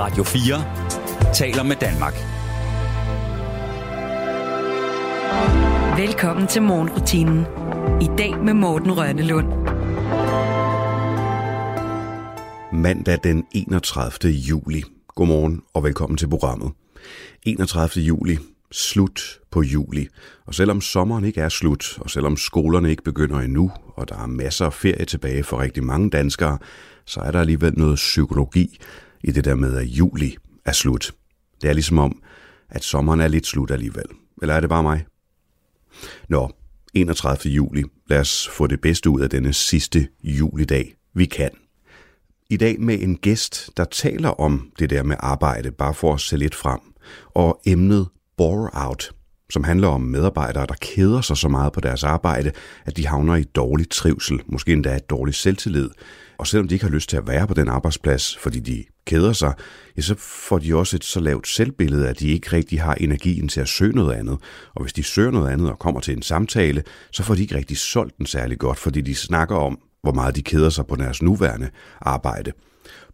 Radio 4 taler med Danmark. Velkommen til morgenrutinen. I dag med Morten Rønnelund. Mandag den 31. juli. Godmorgen og velkommen til programmet. 31. juli, slut på juli. Og selvom sommeren ikke er slut, og selvom skolerne ikke begynder endnu, og der er masser af ferie tilbage for rigtig mange danskere, så er der alligevel noget psykologi i det der med, at juli er slut. Det er ligesom om, at sommeren er lidt slut alligevel. Eller er det bare mig? Nå, 31. juli. Lad os få det bedste ud af denne sidste julidag, vi kan. I dag med en gæst, der taler om det der med arbejde, bare for at se lidt frem. Og emnet bore out, som handler om medarbejdere, der keder sig så meget på deres arbejde, at de havner i dårlig trivsel, måske endda et dårligt selvtillid. Og selvom de ikke har lyst til at være på den arbejdsplads, fordi de keder sig, ja, så får de også et så lavt selvbillede, at de ikke rigtig har energien til at søge noget andet. Og hvis de søger noget andet og kommer til en samtale, så får de ikke rigtig solgt den særlig godt, fordi de snakker om, hvor meget de keder sig på deres nuværende arbejde.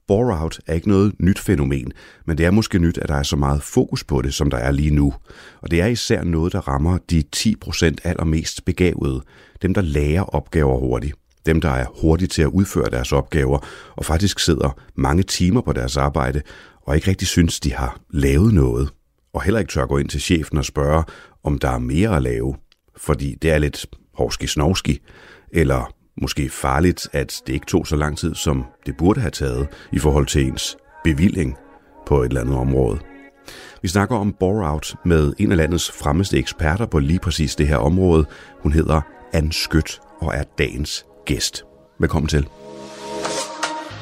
Bore-out er ikke noget nyt fænomen, men det er måske nyt, at der er så meget fokus på det, som der er lige nu. Og det er især noget, der rammer de 10% allermest begavede, dem der lærer opgaver hurtigt. Dem, der er hurtige til at udføre deres opgaver, og faktisk sidder mange timer på deres arbejde, og ikke rigtig synes, de har lavet noget. Og heller ikke tør gå ind til chefen og spørge, om der er mere at lave. Fordi det er lidt hårdski-snovski, eller måske farligt, at det ikke tog så lang tid, som det burde have taget i forhold til ens bevilling på et eller andet område. Vi snakker om bore-out med en af landets fremmeste eksperter på lige præcis det her område. Hun hedder Anne Skødt og er dagens gæst. Velkommen til.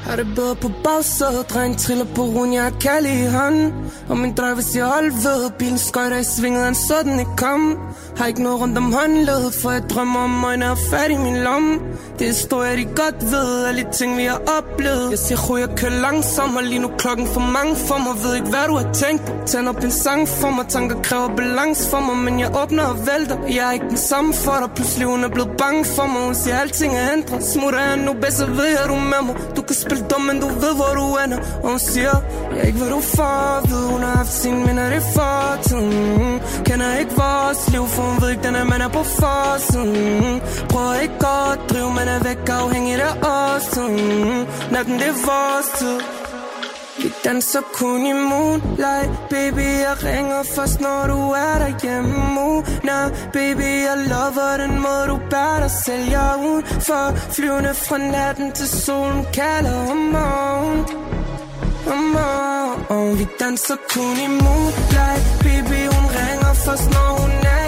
Har det bedre på bagsædet Dreng triller på run, jeg har kærlig i hånden Og min driver siger hold ved Bilen skøjter i svinget, han så den ikke kom Har ikke noget rundt om håndledet For jeg drømmer om øjne og fat i min lomme. Det er historier, de godt ved Alle de ting, vi har oplevet. Jeg siger, ro, jeg kører langsomt Og lige nu klokken for mange for mig. Ved ikke, hvad du har tænkt på. Tænd op en sang for mig. Tanker kræver balance for mig Men jeg åbner og vælter. Jeg er ikke den samme for dig. Pludselig hun er blevet bange for mig. Hun siger, alting er ændret. Smutter jeg nu bedst, så ved jeg, du med mig. Du kan spille dum, men du ved, hvor du ender. Og hun siger, jeg er ikke, hvad du får Ved, hun har haft sin minder, i fortiden. Kender ikke vores liv, for hun ved ikke, den er, man er på forsiden. Prøver ikke at drive, men er væk afhængig af os Natten, det er vores tid vi danser kun i moonlight. Baby, jeg ringer først, når du er derhjemme. Uh, nah, baby, jeg lover den måde, du bærer dig selv. Jeg er ud for flyvende fra natten til solen kalder om morgen. Om morgen. Vi danser kun i moonlight. Baby, hun ringer først, når hun er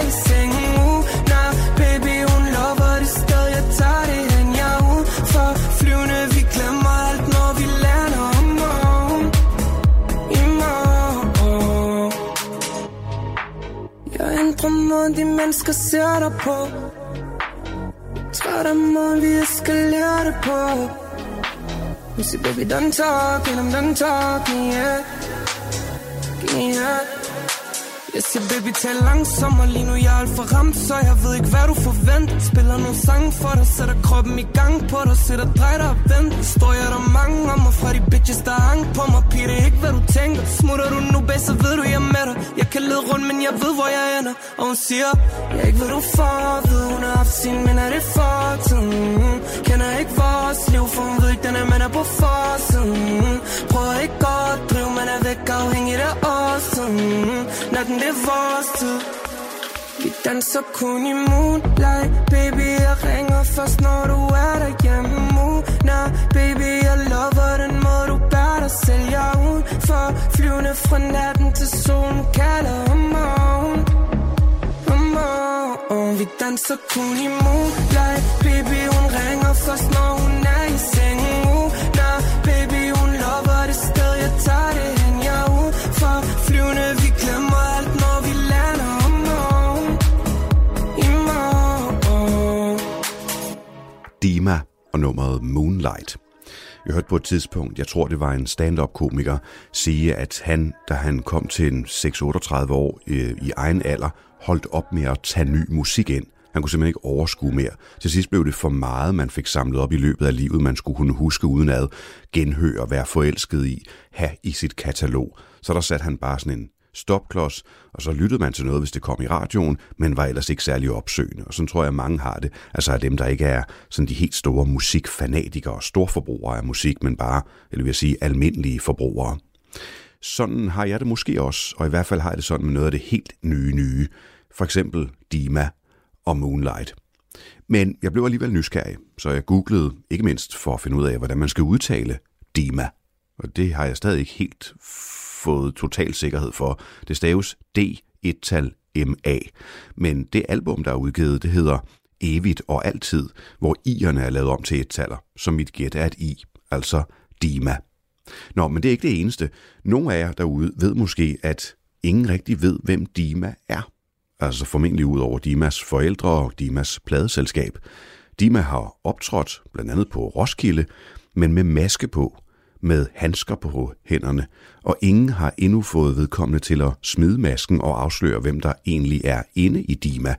Jeg måden, de mennesker ser dig på? Træt af måden, vi eskalerer det på. You see baby, don't talk and I'm done talking, yeah. Yeah jeg siger baby tal langsommere. Lige nu jeg er alt for ramt Så jeg ved ikke hvad du forventer. Spiller nogle sange for dig Sætter kroppen i gang på dig Sætter drej dig og vent Står jeg der mange om mig Fra de bitches der hang på mig. Pige det er ikke hvad du tænker. Smutter du nu bag så ved du jeg er med dig. Jeg kan lede rundt men jeg ved hvor jeg ender. Og hun siger Jeg er ikke hvad du får Ved hun har haft sin men er det fortiden? Kender ikke vores liv For hun ved ikke den er man er på forsiden. Prøver ikke godt drive Man er væk afhængig af os Natten det er vores tid Vi danser kun i moonlight. Baby, jeg ringer først, når du er derhjemme. Nah, baby, jeg lover den måde, du bærer dig selv. Jeg er ud for flyvende fra natten til solen kalder om morgen. Om morgen. Vi danser kun i moonlight. Baby, hun ringer først, når hun er i Dima og nummeret Moonlight. Jeg hørte på et tidspunkt, jeg tror det var en stand-up-komiker, sige, at han, da han kom til en 6-38 år øh, i egen alder, holdt op med at tage ny musik ind. Han kunne simpelthen ikke overskue mere. Til sidst blev det for meget, man fik samlet op i løbet af livet, man skulle kunne huske uden ad, genhøre, være forelsket i, have i sit katalog. Så der satte han bare sådan en stopklods, og så lyttede man til noget, hvis det kom i radioen, men var ellers ikke særlig opsøgende. Og sådan tror jeg, mange har det. Altså af dem, der ikke er sådan de helt store musikfanatikere og storforbrugere af musik, men bare, eller vil jeg sige, almindelige forbrugere. Sådan har jeg det måske også, og i hvert fald har jeg det sådan med noget af det helt nye nye. For eksempel Dima og Moonlight. Men jeg blev alligevel nysgerrig, så jeg googlede ikke mindst for at finde ud af, hvordan man skal udtale Dima. Og det har jeg stadig ikke helt fået total sikkerhed for. Det staves D1-tal MA. Men det album, der er udgivet, det hedder Evigt og Altid, hvor i'erne er lavet om til et taler, som mit gæt er et i, altså Dima. Nå, men det er ikke det eneste. Nogle af jer derude ved måske, at ingen rigtig ved, hvem Dima er. Altså formentlig ud over Dimas forældre og Dimas pladeselskab. Dima har optrådt blandt andet på Roskilde, men med maske på, med handsker på hænderne, og ingen har endnu fået vedkommende til at smide masken og afsløre, hvem der egentlig er inde i Dima.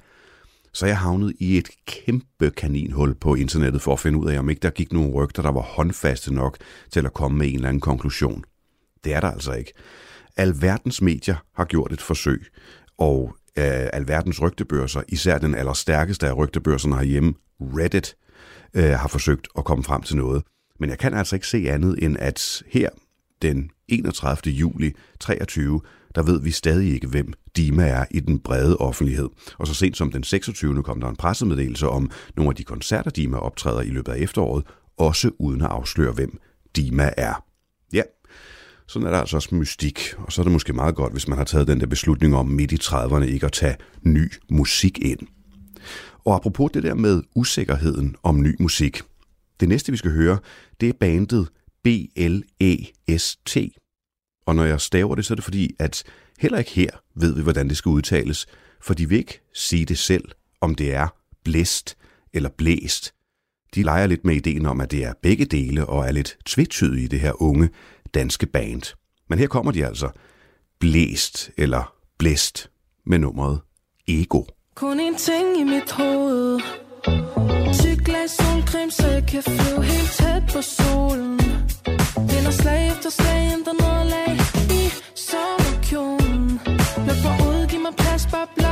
Så jeg havnede i et kæmpe kaninhul på internettet for at finde ud af, om ikke der gik nogle rygter, der var håndfaste nok til at komme med en eller anden konklusion. Det er der altså ikke. Alverdens medier har gjort et forsøg, og øh, alverdens rygtebørser, især den allerstærkeste af rygtebørserne herhjemme, Reddit, øh, har forsøgt at komme frem til noget. Men jeg kan altså ikke se andet end, at her den 31. juli 23, der ved vi stadig ikke, hvem Dima er i den brede offentlighed. Og så sent som den 26. kom der en pressemeddelelse om nogle af de koncerter, Dima optræder i løbet af efteråret, også uden at afsløre, hvem Dima er. Ja, sådan er der altså også mystik, og så er det måske meget godt, hvis man har taget den der beslutning om midt i 30'erne ikke at tage ny musik ind. Og apropos det der med usikkerheden om ny musik, det næste vi skal høre, det er bandet B-L-E-S-T. Og når jeg staver det, så er det fordi, at heller ikke her ved vi, hvordan det skal udtales, for de vil ikke sige det selv, om det er blæst eller blæst. De leger lidt med ideen om, at det er begge dele og er lidt tvetydige i det her unge danske band. Men her kommer de altså blæst eller blæst med nummeret Ego. Kun en ting i mit hoved Tyk glas solcreme, så jeg kan flyve helt tæt på solen. Vinder slag efter slag, ændrer noget lag i sommerkjolen. Løb forud, giv mig plads, bare i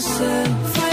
kun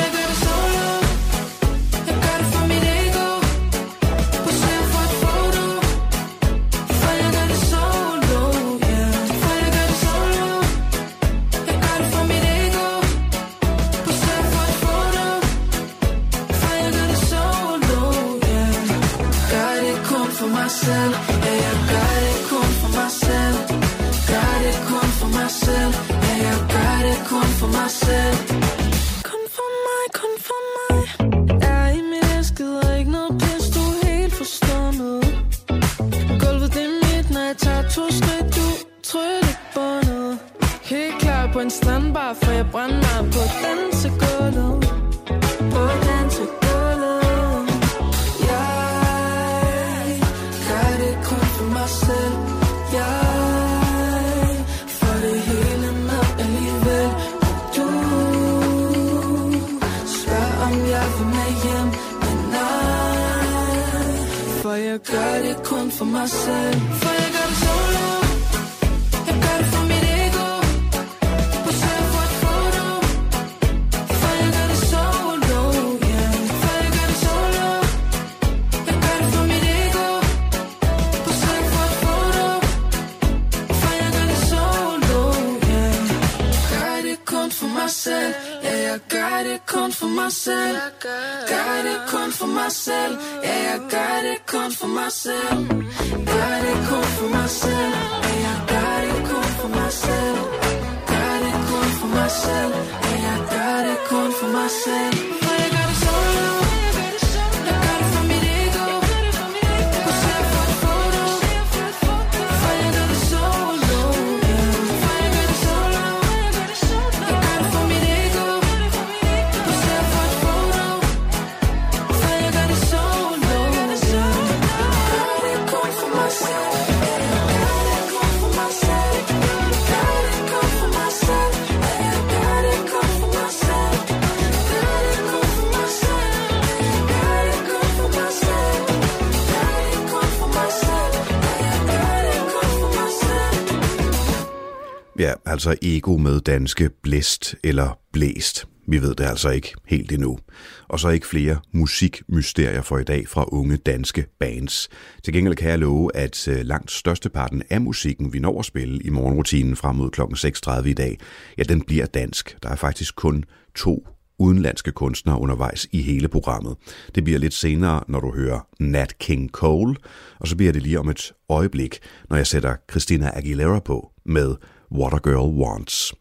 altså ego med danske blæst eller blæst. Vi ved det altså ikke helt endnu. Og så ikke flere musikmysterier for i dag fra unge danske bands. Til gengæld kan jeg love, at øh, langt størsteparten af musikken, vi når at spille i morgenrutinen frem mod kl. 6.30 i dag, ja, den bliver dansk. Der er faktisk kun to udenlandske kunstnere undervejs i hele programmet. Det bliver lidt senere, når du hører Nat King Cole, og så bliver det lige om et øjeblik, når jeg sætter Christina Aguilera på med What a Girl Wants.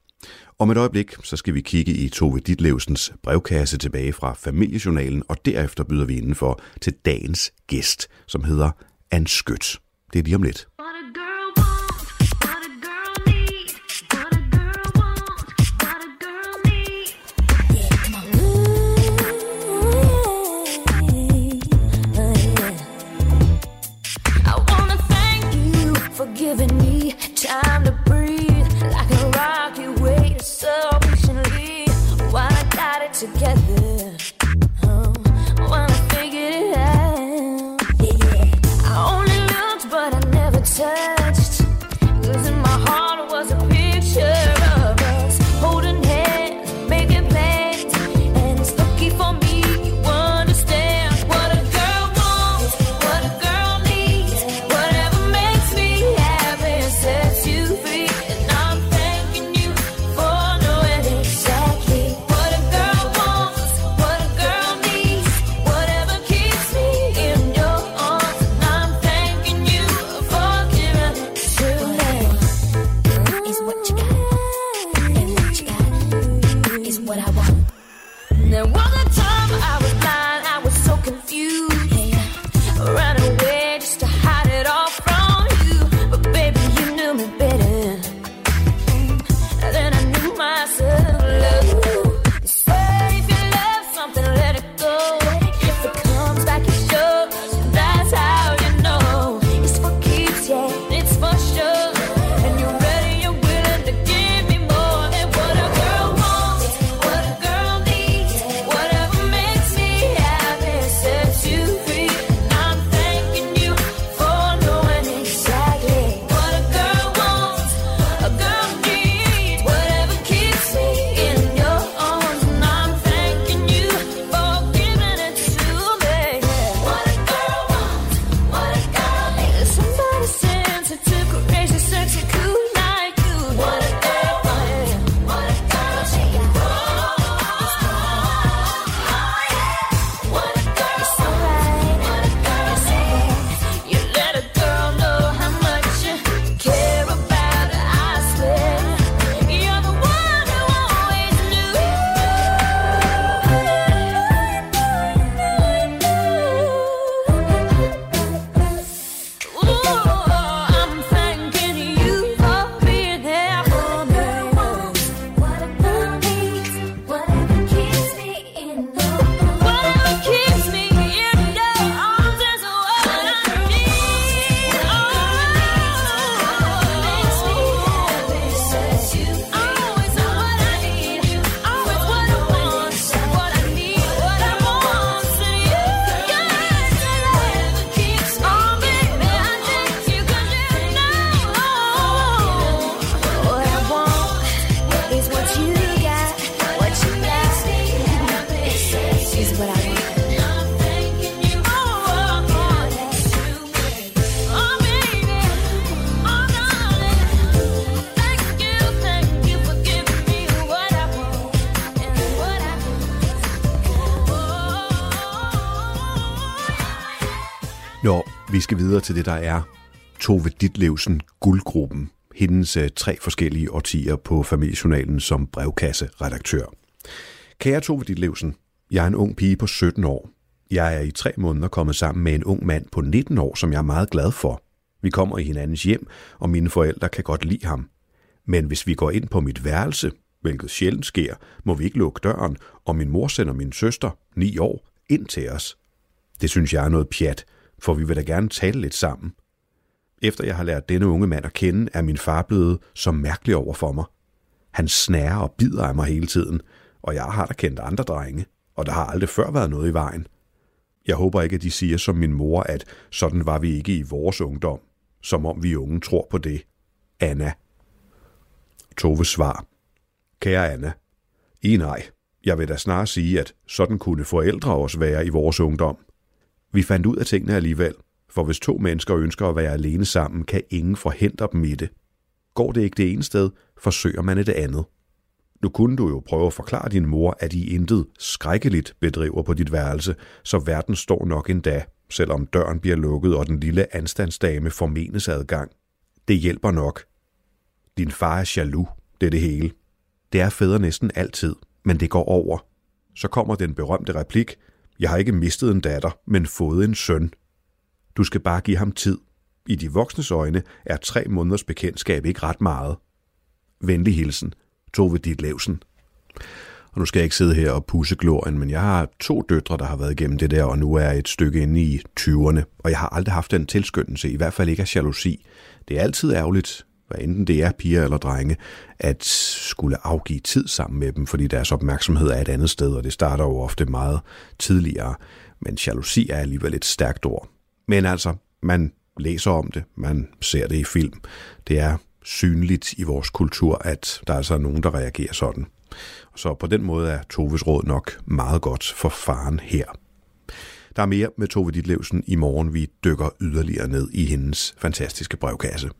Om et øjeblik, så skal vi kigge i Tove Ditlevsens brevkasse tilbage fra familiejournalen, og derefter byder vi indenfor til dagens gæst, som hedder Ann Skødt. Det er lige om lidt. Together. Skal videre til det, der er Tove Ditlevsen Guldgruppen. Hendes øh, tre forskellige årtier på familiejournalen som brevkasseredaktør. Kære Tove Ditlevsen, jeg er en ung pige på 17 år. Jeg er i tre måneder kommet sammen med en ung mand på 19 år, som jeg er meget glad for. Vi kommer i hinandens hjem, og mine forældre kan godt lide ham. Men hvis vi går ind på mit værelse, hvilket sjældent sker, må vi ikke lukke døren, og min mor sender min søster, 9 år, ind til os. Det synes jeg er noget pjat, for vi vil da gerne tale lidt sammen. Efter jeg har lært denne unge mand at kende, er min far blevet så mærkelig over for mig. Han snærer og bider af mig hele tiden, og jeg har da kendt andre drenge, og der har aldrig før været noget i vejen. Jeg håber ikke, at de siger som min mor, at sådan var vi ikke i vores ungdom, som om vi unge tror på det. Anna. Tove svar. Kære Anna, i nej. Jeg vil da snart sige, at sådan kunne forældre også være i vores ungdom. Vi fandt ud af tingene alligevel, for hvis to mennesker ønsker at være alene sammen, kan ingen forhindre dem i det. Går det ikke det ene sted, forsøger man et andet. Nu kunne du jo prøve at forklare din mor, at I intet skrækkeligt bedriver på dit værelse, så verden står nok endda, selvom døren bliver lukket og den lille anstandsdame formenes adgang. Det hjælper nok. Din far er jaloux, det er det hele. Det er fædre næsten altid, men det går over. Så kommer den berømte replik, jeg har ikke mistet en datter, men fået en søn. Du skal bare give ham tid. I de voksnes øjne er tre måneders bekendtskab ikke ret meget. Venlig hilsen, Tove Ditlevsen. Og nu skal jeg ikke sidde her og pusse glorien, men jeg har to døtre, der har været igennem det der, og nu er jeg et stykke inde i 20'erne, og jeg har aldrig haft den tilskyndelse, i hvert fald ikke af jalousi. Det er altid ærgerligt, hvad enten det er piger eller drenge, at skulle afgive tid sammen med dem, fordi deres opmærksomhed er et andet sted, og det starter jo ofte meget tidligere. Men jalousi er alligevel et stærkt ord. Men altså, man læser om det, man ser det i film. Det er synligt i vores kultur, at der altså er nogen, der reagerer sådan. Så på den måde er Toves råd nok meget godt for faren her. Der er mere med Tove Ditlevsen i morgen. Vi dykker yderligere ned i hendes fantastiske brevkasse.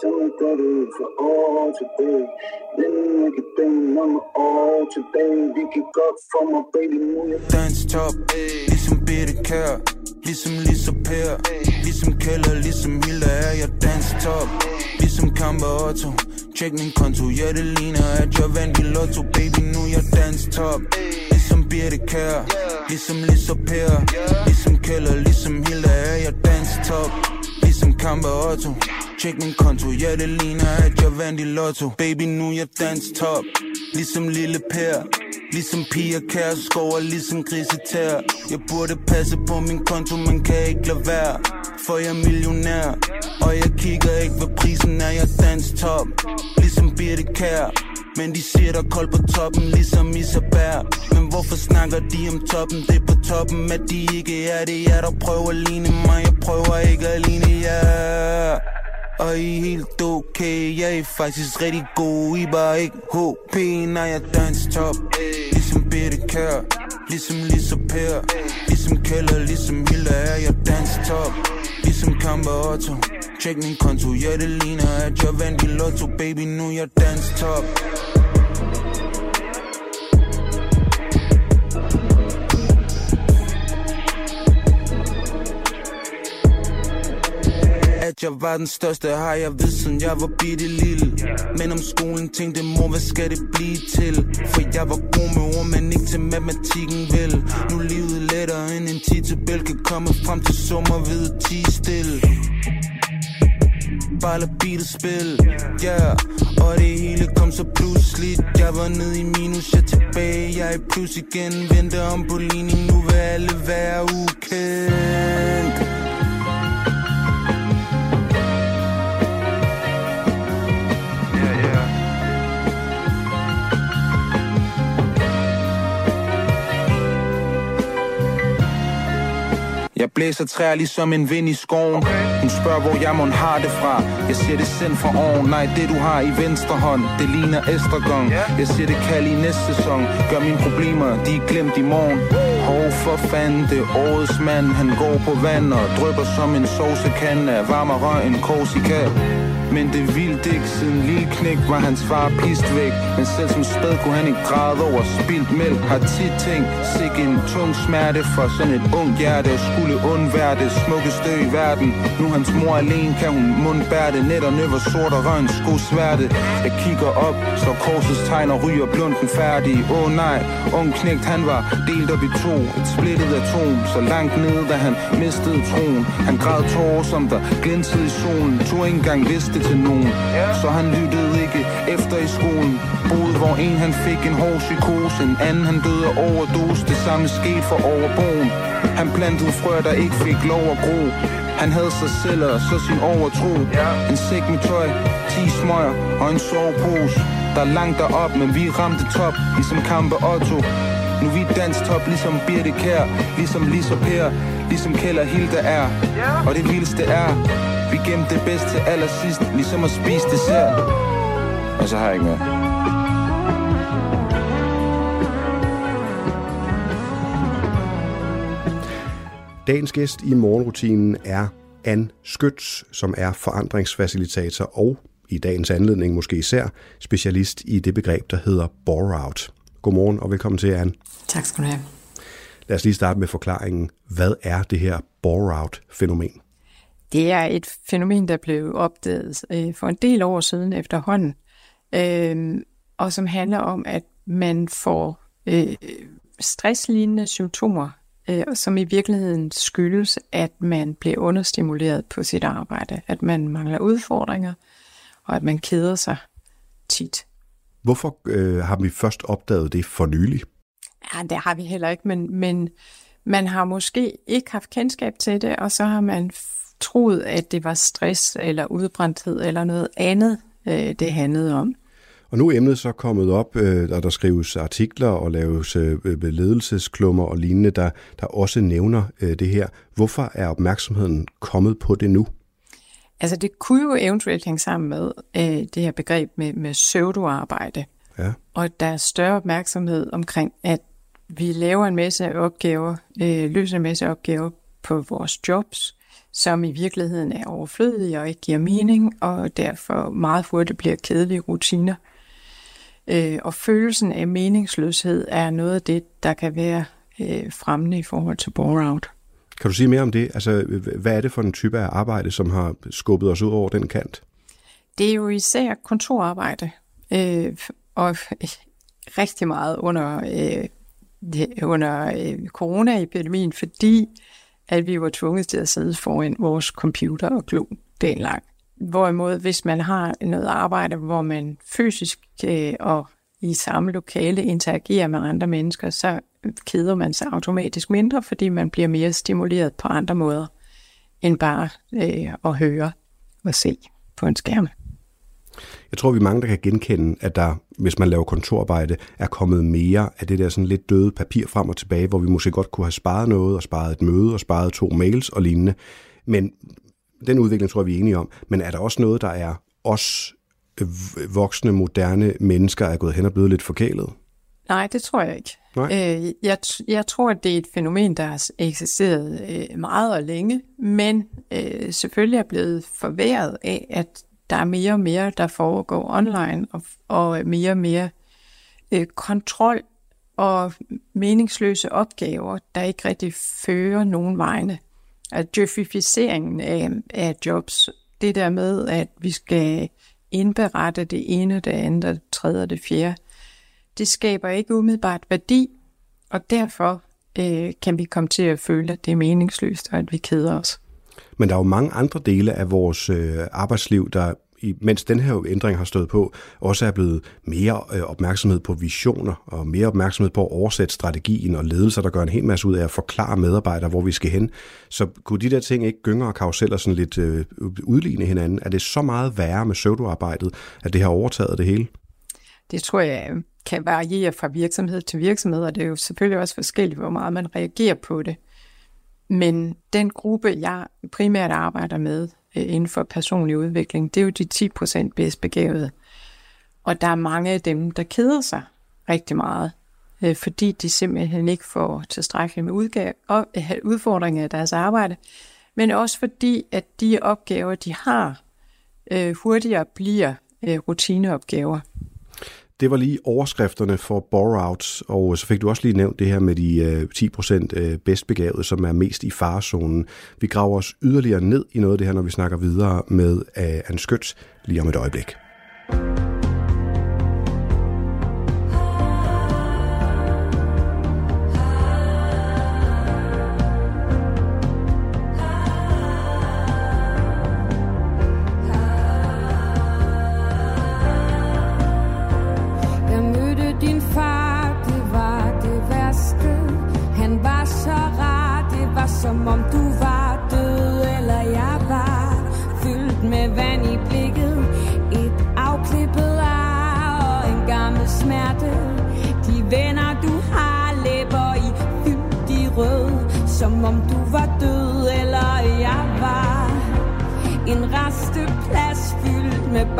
Som gør det for år tilbage Men ikke den nummer år tilbage Vi kan godt få mig baby nu jeg Dans top, ligesom Bitte Kær Ligesom Lisa Per Ligesom Keller, ligesom Hilda er jeg dans top Ligesom Kampe Otto. Tjek min konto, ja det ligner at jeg vandt i lotto. Baby nu jeg dans top Ligesom Birte Kær Ligesom Lisa Per Ligesom Keller, ligesom Hilda er jeg dans top Ligesom Kampe Otto. Tjek min konto, ja det ligner at jeg vandt i lotto. Baby nu jeg dans top Ligesom lille Per. Ligesom Pia Kærskov og ligesom grisetær. Jeg burde passe på min konto, men kan ikke lade være. For jeg er millionær Og jeg kigger ikke hvad prisen, er. Jeg dans top Ligesom Birte Kær. Men de siger der kold på toppen, ligesom Isabær Men hvorfor snakker de om toppen? Det er på toppen, at de ikke er det. Jeg der prøver at ligne mig, jeg prøver ikke at ligne jer og I er helt okay. Jeg er faktisk rigtig god I bare ikke HP Når jeg dans top. Ligesom Birte Kær Ligesom Lisa Per. Ligesom Keller, ligesom Hilda er jeg dans top. Ligesom Kampe Otto. Check min konto, ja det ligner at jeg vandt i lotto. Baby nu jeg dans top. At jeg var den største har jeg vidst siden jeg var bitte lille Men om skolen tænkte mor hvad skal det blive til? For jeg var god med ord men ikke til matematikken vel? Nu er livet lettere end en titabel Kan komme frem til sommer ved 10 stille. Bare lad beatet spille. Yeah. og det hele kom så pludseligt Jeg var nede i minus, jeg tilbage. Jeg er i plus igen, venter om på ligning. Nu vil alle være ukendt. Jeg blæser træer ligesom en vind i skoven. Hun spørger hvor jeg må har det fra. Jeg siger det sind for oven. Nej det du har i venstre hånd Det ligner estragon Jeg siger det kald i næste sæson. Gør mine problemer de er glemt i morgen Hov for fanden det årets mand. Han går på vand og drypper som en sovsekande Af varm og røg en Korsika men det vildt ikke, siden lille knæk var hans far pist væk. Men selv som spæd kunne han ikke græde over spildt mælk. Har tit tænkt, sig en tung smerte for sådan et ung hjerte. Skulle undvære det smukkeste i verden. Nu hans mor alene kan hun mundbære det. Net og nøver sort og røn sko sværte. Jeg kigger op, så korsets tegn og ryger blunden færdig. Åh oh, nej, ung knægt han var delt op i to. Et splittet atom, så langt nede da han mistede troen. Han græd tårer som der glinsede i solen. Tog ikke engang vidste til nogen Så han lyttede ikke efter i skolen. Boede hvor en han fik en hård psykose. En anden han døde af overdose. Det samme skete for overboen. Han plantede frø der ikke fik lov at gro. Han havde sig selv og så sin overtro. En sæk med tøj, 10 smøger og en sovepose Der er langt derop, men vi ramte top Ligesom kampe Otto nu vi dansk top, ligesom Birte Kær Ligesom Lisa Per, ligesom Keller Hilde er. Og det vildeste er Vi gemte det bedste til allersidst Ligesom at spise dessert. Og så har jeg ikke mere. Dagens gæst i morgenrutinen er Ann Skyts, som er forandringsfacilitator og i dagens anledning måske især specialist i det begreb, der hedder bore-out. Godmorgen og velkommen til, Anne. Tak skal du have. Lad os lige starte med forklaringen. Hvad er det her bore-out-fænomen? Det er et fænomen, der blev opdaget øh, for en del år siden efterhånden, øh, og som handler om, at man får øh, stresslignende symptomer, øh, som i virkeligheden skyldes, at man bliver understimuleret på sit arbejde, at man mangler udfordringer, og at man keder sig tit. Hvorfor øh, har vi først opdaget det for nylig? Ja, det har vi heller ikke, men, men man har måske ikke haft kendskab til det, og så har man troet, at det var stress eller udbrændthed eller noget andet, øh, det handlede om. Og nu er emnet så kommet op, øh, og der skrives artikler og laves øh, ledelsesklummer og lignende, der, der også nævner øh, det her. Hvorfor er opmærksomheden kommet på det nu? Altså det kunne jo eventuelt hænge sammen med øh, det her begreb med, med pseudoarbejde. Ja. Og der er større opmærksomhed omkring, at vi laver en masse opgaver, øh, løser en masse opgaver på vores jobs, som i virkeligheden er overflødige og ikke giver mening, og derfor meget hurtigt bliver kedelige rutiner. Øh, og følelsen af meningsløshed er noget af det, der kan være øh, fremmende i forhold til bore-out. Kan du sige mere om det? Altså, hvad er det for en type af arbejde, som har skubbet os ud over den kant? Det er jo især kontorarbejde, øh, og rigtig meget under, øh, under øh, coronaepidemien, fordi at vi var tvunget til at sidde foran vores computer og glo den lang. Hvorimod, hvis man har noget arbejde, hvor man fysisk øh, og i samme lokale interagerer med andre mennesker, så keder man sig automatisk mindre, fordi man bliver mere stimuleret på andre måder, end bare øh, at høre og se på en skærm. Jeg tror, vi er mange, der kan genkende, at der, hvis man laver kontorarbejde, er kommet mere af det der sådan lidt døde papir frem og tilbage, hvor vi måske godt kunne have sparet noget, og sparet et møde, og sparet to mails og lignende. Men den udvikling tror jeg, vi er enige om. Men er der også noget, der er os voksne, moderne mennesker er gået hen og blevet lidt forkælet? Nej, det tror jeg ikke. Nej. Øh, jeg, jeg tror, at det er et fænomen, der har eksisteret øh, meget og længe, men øh, selvfølgelig er blevet forværret af, at der er mere og mere, der foregår online, og, og mere og mere øh, kontrol og meningsløse opgaver, der ikke rigtig fører nogen vegne. At djøfificeringen af, af jobs, det der med, at vi skal indberette det ene, det andet, det tredje og det fjerde, det skaber ikke umiddelbart værdi, og derfor øh, kan vi komme til at føle, at det er meningsløst, og at vi keder os. Men der er jo mange andre dele af vores øh, arbejdsliv, der mens den her ændring har stået på, også er blevet mere øh, opmærksomhed på visioner og mere opmærksomhed på at oversætte strategien og ledelser, der gør en hel masse ud af at forklare medarbejdere, hvor vi skal hen. Så kunne de der ting ikke gynger og karuseller sådan lidt øh, udligne hinanden? Er det så meget værre med pseudoarbejdet, at det har overtaget det hele? Det tror jeg kan variere fra virksomhed til virksomhed, og det er jo selvfølgelig også forskelligt, hvor meget man reagerer på det. Men den gruppe, jeg primært arbejder med øh, inden for personlig udvikling, det er jo de 10% bedst begavede. Og der er mange af dem, der keder sig rigtig meget, øh, fordi de simpelthen ikke får tilstrækkeligt med udgave, og, øh, udfordringer af deres arbejde, men også fordi, at de opgaver, de har, hurtigere bliver rutineopgaver. Det var lige overskrifterne for bore-outs, og så fik du også lige nævnt det her med de øh, 10% øh, bedst begavede, som er mest i farezonen. Vi graver os yderligere ned i noget af det her, når vi snakker videre med øh, Anne Skøts lige om et øjeblik.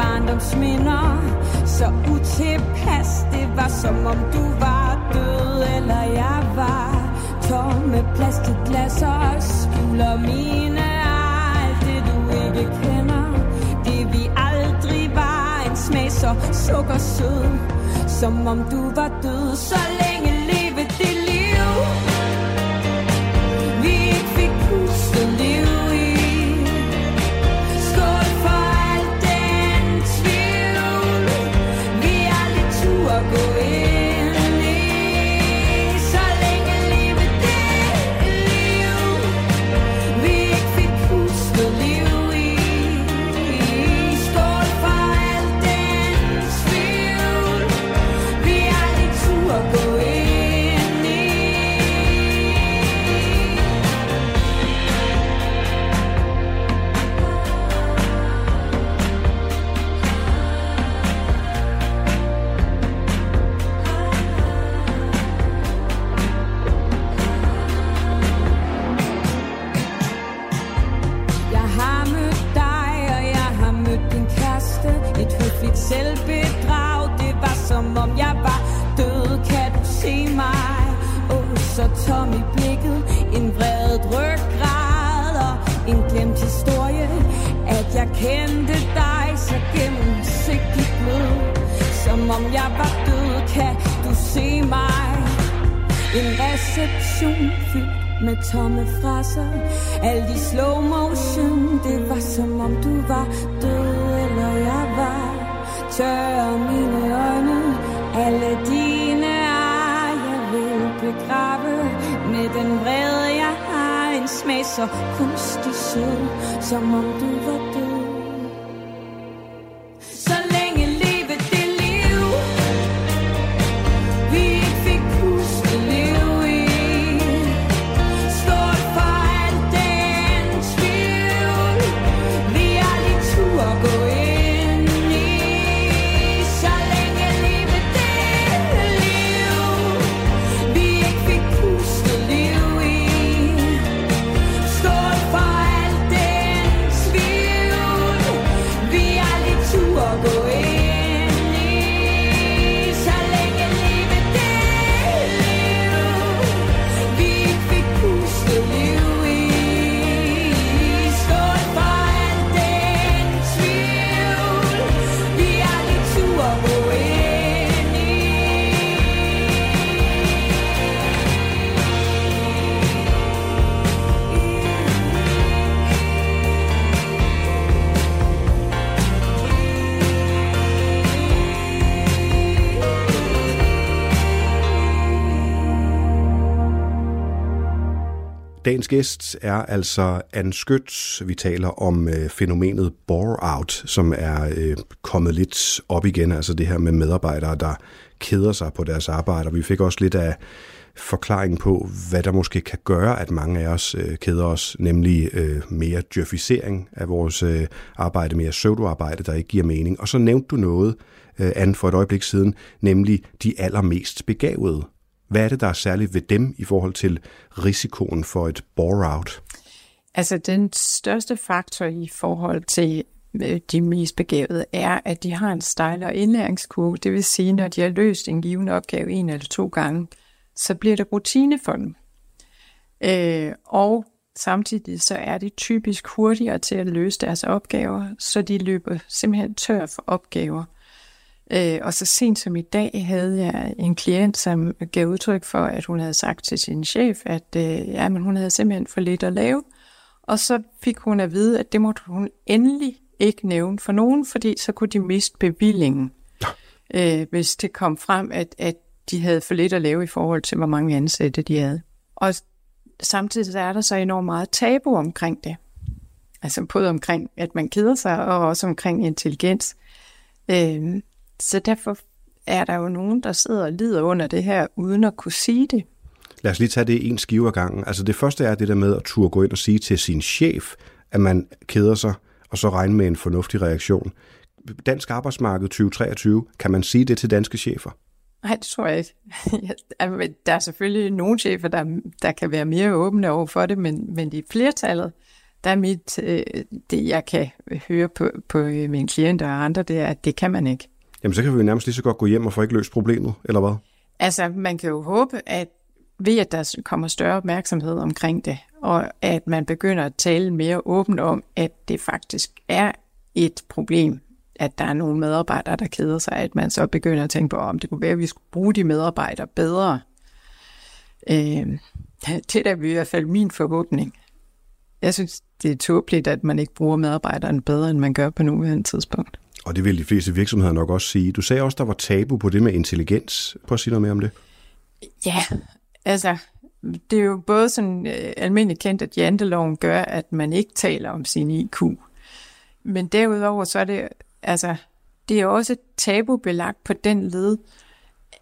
Barndomsminder. Så utilpas, det var som om du var død, eller jeg var Tomme plastikglas og skjuler mine alt det du ikke kender Det vi aldrig var, en smag så sukkersød Som om du var død, så smag så kunstig sød Som Dagens gæst er altså Anne Skødt. Vi taler om øh, fænomenet bore-out, som er øh, kommet lidt op igen. Altså det her med medarbejdere, der keder sig på deres arbejde. Og vi fik også lidt af forklaring på, hvad der måske kan gøre, at mange af os øh, keder os, nemlig øh, mere djøfisering af vores øh, arbejde, mere pseudoarbejde, der ikke giver mening. Og så nævnte du noget, øh, Anne, for et øjeblik siden, nemlig de allermest begavede. Hvad er det, der er særligt ved dem i forhold til risikoen for et bore-out? Altså den største faktor i forhold til øh, de mest begavede er, at de har en stejlere indlæringskurve. Det vil sige, når de har løst en given opgave en eller to gange, så bliver det rutine for dem. Øh, og samtidig så er de typisk hurtigere til at løse deres opgaver, så de løber simpelthen tør for opgaver. Øh, og så sent som i dag havde jeg en klient, som gav udtryk for, at hun havde sagt til sin chef, at øh, ja, men hun havde simpelthen for lidt at lave. Og så fik hun at vide, at det måtte hun endelig ikke nævne for nogen, fordi så kunne de miste bevillingen, øh, hvis det kom frem, at, at de havde for lidt at lave i forhold til, hvor mange ansatte de havde. Og samtidig er der så enormt meget tabu omkring det. Altså både omkring, at man keder sig, og også omkring intelligens. Øh, så derfor er der jo nogen, der sidder og lider under det her, uden at kunne sige det. Lad os lige tage det en skive ad gangen. Altså det første er det der med at turde gå ind og sige til sin chef, at man keder sig, og så regne med en fornuftig reaktion. Dansk arbejdsmarked 2023, kan man sige det til danske chefer? Nej, det tror jeg ikke. der er selvfølgelig nogle chefer, der, der kan være mere åbne over for det, men, men i flertallet, der er mit, øh, det jeg kan høre på, på øh, mine klienter og andre, det er, at det kan man ikke. Jamen, så kan vi jo nærmest lige så godt gå hjem og få ikke løst problemet, eller hvad? Altså, man kan jo håbe, at ved at der kommer større opmærksomhed omkring det, og at man begynder at tale mere åbent om, at det faktisk er et problem, at der er nogle medarbejdere, der keder sig, at man så begynder at tænke på, om det kunne være, at vi skulle bruge de medarbejdere bedre. Øh, det er da i hvert fald min forhåbning. Jeg synes, det er tåbeligt, at man ikke bruger medarbejderen bedre, end man gør på nuværende tidspunkt. Og det vil de fleste virksomheder nok også sige. Du sagde også, der var tabu på det med intelligens. Prøv at sige noget mere om det. Ja, altså, det er jo både sådan øh, almindeligt kendt, at janteloven gør, at man ikke taler om sin IQ. Men derudover så er det, altså, det er også tabubelagt på den led,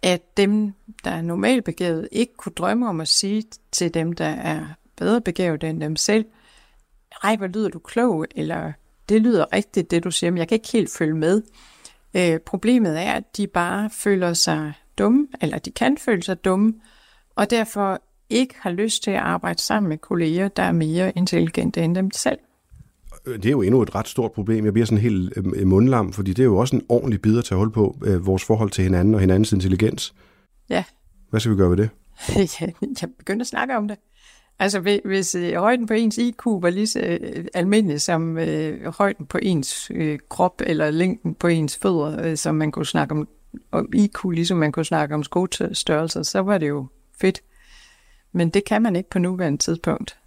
at dem, der er normalt begavet, ikke kunne drømme om at sige til dem, der er bedre begavet end dem selv, ej, hvor lyder du klog, eller det lyder rigtigt, det du siger, men jeg kan ikke helt følge med. Øh, problemet er, at de bare føler sig dumme, eller de kan føle sig dumme, og derfor ikke har lyst til at arbejde sammen med kolleger, der er mere intelligente end dem selv. Det er jo endnu et ret stort problem. Jeg bliver sådan helt øh, mundlam, fordi det er jo også en ordentlig bid at tage hold på, øh, vores forhold til hinanden og hinandens intelligens. Ja. Hvad skal vi gøre ved det? jeg begynder at snakke om det. Altså hvis øh, højden på ens IQ var lige så øh, almindelig som øh, højden på ens øh, krop, eller længden på ens fødder, øh, som man kunne snakke om, om IQ, ligesom man kunne snakke om skostørrelser, så var det jo fedt. Men det kan man ikke på nuværende tidspunkt.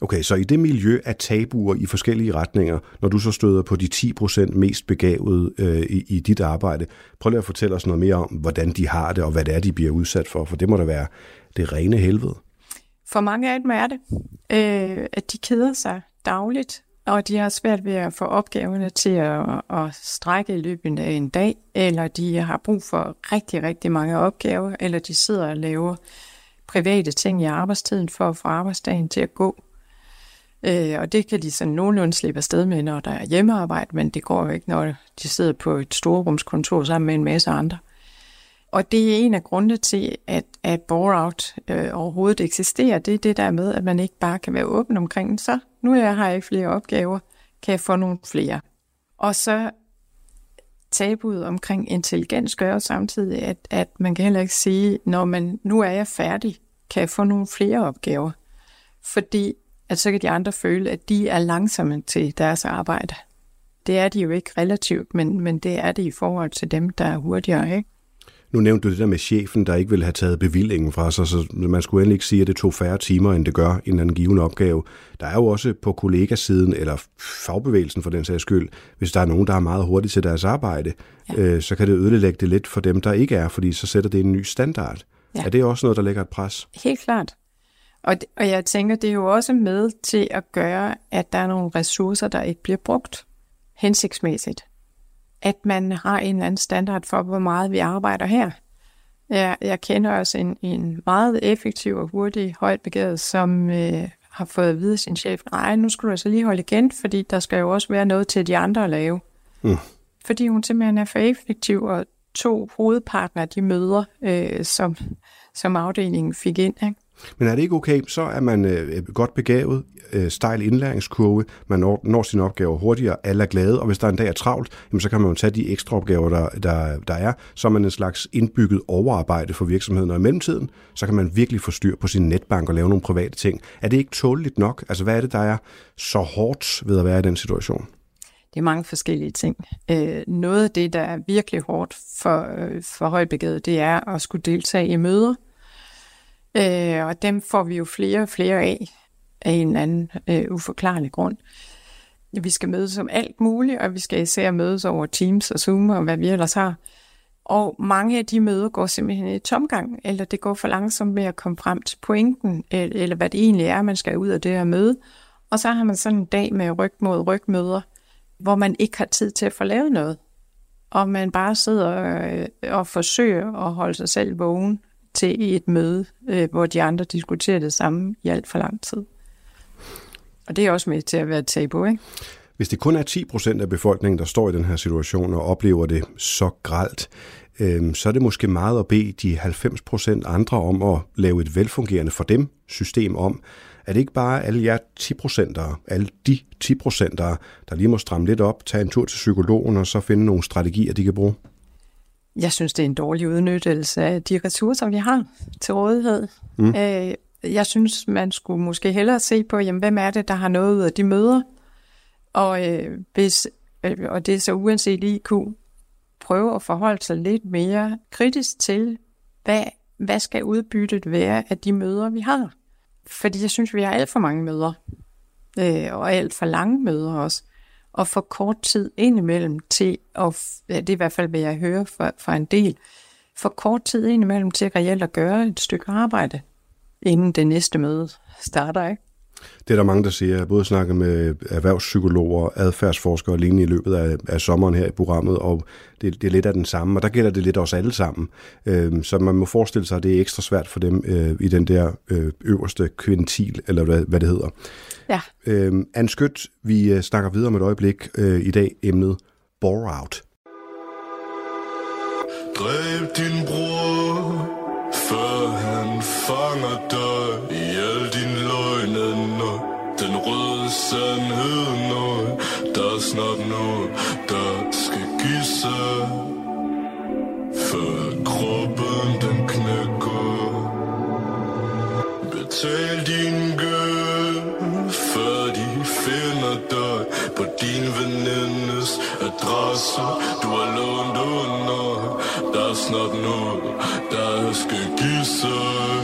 Okay, så i det miljø af tabuer i forskellige retninger, når du så støder på de 10% mest begavede øh, i, i dit arbejde. Prøv lige at fortælle os noget mere om, hvordan de har det, og hvad det er, de bliver udsat for, for det må da være det rene helvede. For mange af dem er det, øh, at de keder sig dagligt, og de har svært ved at få opgaverne til at, at strække i løbet af en dag, eller de har brug for rigtig, rigtig mange opgaver, eller de sidder og laver private ting i arbejdstiden for at få arbejdsdagen til at gå. Øh, og det kan de sådan nogenlunde slippe afsted med, når der er hjemmearbejde, men det går jo ikke, når de sidder på et storrumskontor sammen med en masse andre. Og det er en af grundene til, at, at bore-out øh, overhovedet eksisterer. Det er det der med, at man ikke bare kan være åben omkring, så nu er jeg, har jeg flere opgaver, kan jeg få nogle flere. Og så tabuet omkring intelligens gør samtidig, at, at man kan heller ikke sige, når man nu er jeg færdig, kan jeg få nogle flere opgaver. Fordi at så kan de andre føle, at de er langsomme til deres arbejde. Det er de jo ikke relativt, men, men det er det i forhold til dem, der er hurtigere. Ikke? Nu nævnte du det der med chefen, der ikke ville have taget bevillingen fra sig, så man skulle endelig ikke sige, at det tog færre timer, end det gør i en given opgave. Der er jo også på kollegasiden, eller fagbevægelsen for den sags skyld, hvis der er nogen, der er meget hurtigt til deres arbejde, ja. øh, så kan det ødelægge det lidt for dem, der ikke er, fordi så sætter det en ny standard. Ja. Er det også noget, der lægger et pres? Helt klart. Og, og jeg tænker, det er jo også med til at gøre, at der er nogle ressourcer, der ikke bliver brugt hensigtsmæssigt at man har en eller anden standard for, hvor meget vi arbejder her. Jeg, jeg kender også en, en meget effektiv og hurtig højt begavet, som øh, har fået at vide af sin chef, nej, nu skal du altså lige holde igen, fordi der skal jo også være noget til de andre at lave. Mm. Fordi hun simpelthen er for effektiv, og to hovedpartnere, de møder, øh, som, som afdelingen fik ind. Ikke? Men er det ikke okay, så er man øh, godt begavet, øh, stejl indlæringskurve, man når, når sine opgaver hurtigere, alle er glade, og hvis der en dag er travlt, jamen, så kan man jo tage de ekstra opgaver, der, der, der er, så er man en slags indbygget overarbejde for virksomheden, og i mellemtiden, så kan man virkelig få styr på sin netbank og lave nogle private ting. Er det ikke tåleligt nok? Altså, hvad er det, der er så hårdt ved at være i den situation? Det er mange forskellige ting. Øh, noget af det, der er virkelig hårdt for, øh, for højbegavet, det er at skulle deltage i møder, Øh, og dem får vi jo flere og flere af, af en eller anden øh, uforklarlig grund. Vi skal mødes om alt muligt, og vi skal især mødes over Teams og Zoom og hvad vi ellers har. Og mange af de møder går simpelthen i tomgang, eller det går for langsomt med at komme frem til pointen, eller hvad det egentlig er, man skal ud af det her møde. Og så har man sådan en dag med ryg mod rygmøder, hvor man ikke har tid til at få lavet noget. Og man bare sidder øh, og forsøger at holde sig selv vågen til et møde, øh, hvor de andre diskuterer det samme i alt for lang tid. Og det er også med til at være et tabu, ikke? Hvis det kun er 10 procent af befolkningen, der står i den her situation og oplever det så gralt, øh, så er det måske meget at bede de 90% andre om at lave et velfungerende for dem system om, er det ikke bare alle jer 10%, alle de 10%, der lige må stramme lidt op, tage en tur til psykologen og så finde nogle strategier, de kan bruge? Jeg synes, det er en dårlig udnyttelse af de ressourcer, vi har til rådighed. Mm. Øh, jeg synes, man skulle måske hellere se på, jamen, hvem er det, der har noget ud af de møder? Og, øh, hvis, øh, og det er så uanset IQ, prøve at forholde sig lidt mere kritisk til, hvad, hvad skal udbyttet være af de møder, vi har? Fordi jeg synes, vi har alt for mange møder, øh, og alt for lange møder også, og for kort tid indimellem til, at, ja, det er i hvert fald, hvad jeg hører fra, fra en del, for kort tid indimellem til reelt at gøre et stykke arbejde, inden det næste møde starter, ikke? Det er der mange, der siger. Jeg har både snakket med erhvervspsykologer, adfærdsforskere og lignende i løbet af, af sommeren her i programmet, og det, det er lidt af den samme, og der gælder det lidt også alle sammen. Øh, så man må forestille sig, at det er ekstra svært for dem øh, i den der øh, øverste kvintil, eller hvad, hvad det hedder. Ja. Øh, Anne Skødt, vi øh, snakker videre om et øjeblik øh, i dag, emnet Bore Out. Dræb din bror, før han fanger dig sandheden sandhed, der er snart noget, der skal give sig. Før kroppen den knækker. Betal din gæld, før de finder dig på din venindes adresse. Du har lånt under, der er snart noget, der skal give sig.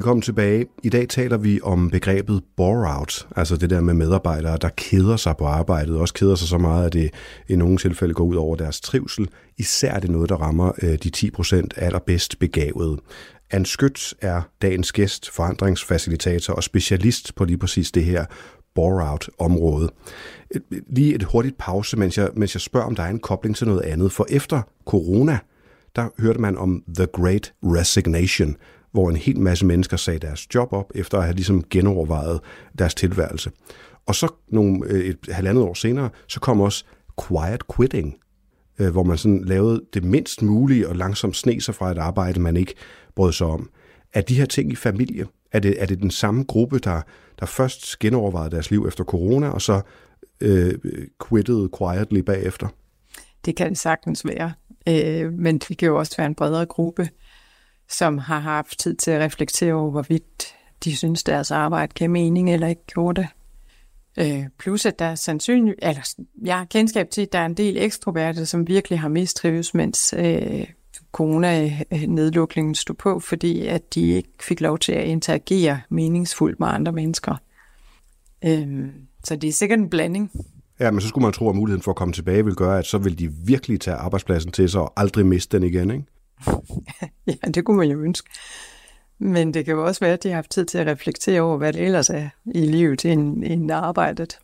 Velkommen tilbage. I dag taler vi om begrebet bore-out, altså det der med medarbejdere, der keder sig på arbejdet, også keder sig så meget, at det i nogle tilfælde går ud over deres trivsel. Især er det noget, der rammer øh, de 10% allerbedst begavede. Anne Skyt er dagens gæst, forandringsfacilitator og specialist på lige præcis det her bore-out-område. Lige et hurtigt pause, mens jeg, mens jeg spørger, om der er en kobling til noget andet. For efter corona, der hørte man om The Great Resignation, hvor en hel masse mennesker sagde deres job op, efter at have ligesom genovervejet deres tilværelse. Og så nogle, øh, et halvandet år senere, så kom også quiet quitting, øh, hvor man sådan lavede det mindst mulige og langsomt sne sig fra et arbejde, man ikke brød sig om. Er de her ting i familie? Er det, er det den samme gruppe, der, der først genovervejede deres liv efter corona, og så øh, quittede quietly bagefter? Det kan det sagtens være. Øh, men det kan jo også være en bredere gruppe, som har haft tid til at reflektere over, hvorvidt de synes, deres arbejde kan mening eller ikke gjorde det. Øh, plus at der er sandsynligt, eller jeg har kendskab til, at der er en del ekstroverte, som virkelig har mistrives, mens øh, corona-nedlukningen stod på, fordi at de ikke fik lov til at interagere meningsfuldt med andre mennesker. Øh, så det er sikkert en blanding. Ja, men så skulle man tro, at muligheden for at komme tilbage vil gøre, at så vil de virkelig tage arbejdspladsen til sig og aldrig miste den igen, ikke? ja, det kunne man jo ønske. Men det kan jo også være, at de har haft tid til at reflektere over, hvad det ellers er i livet end, end arbejdet.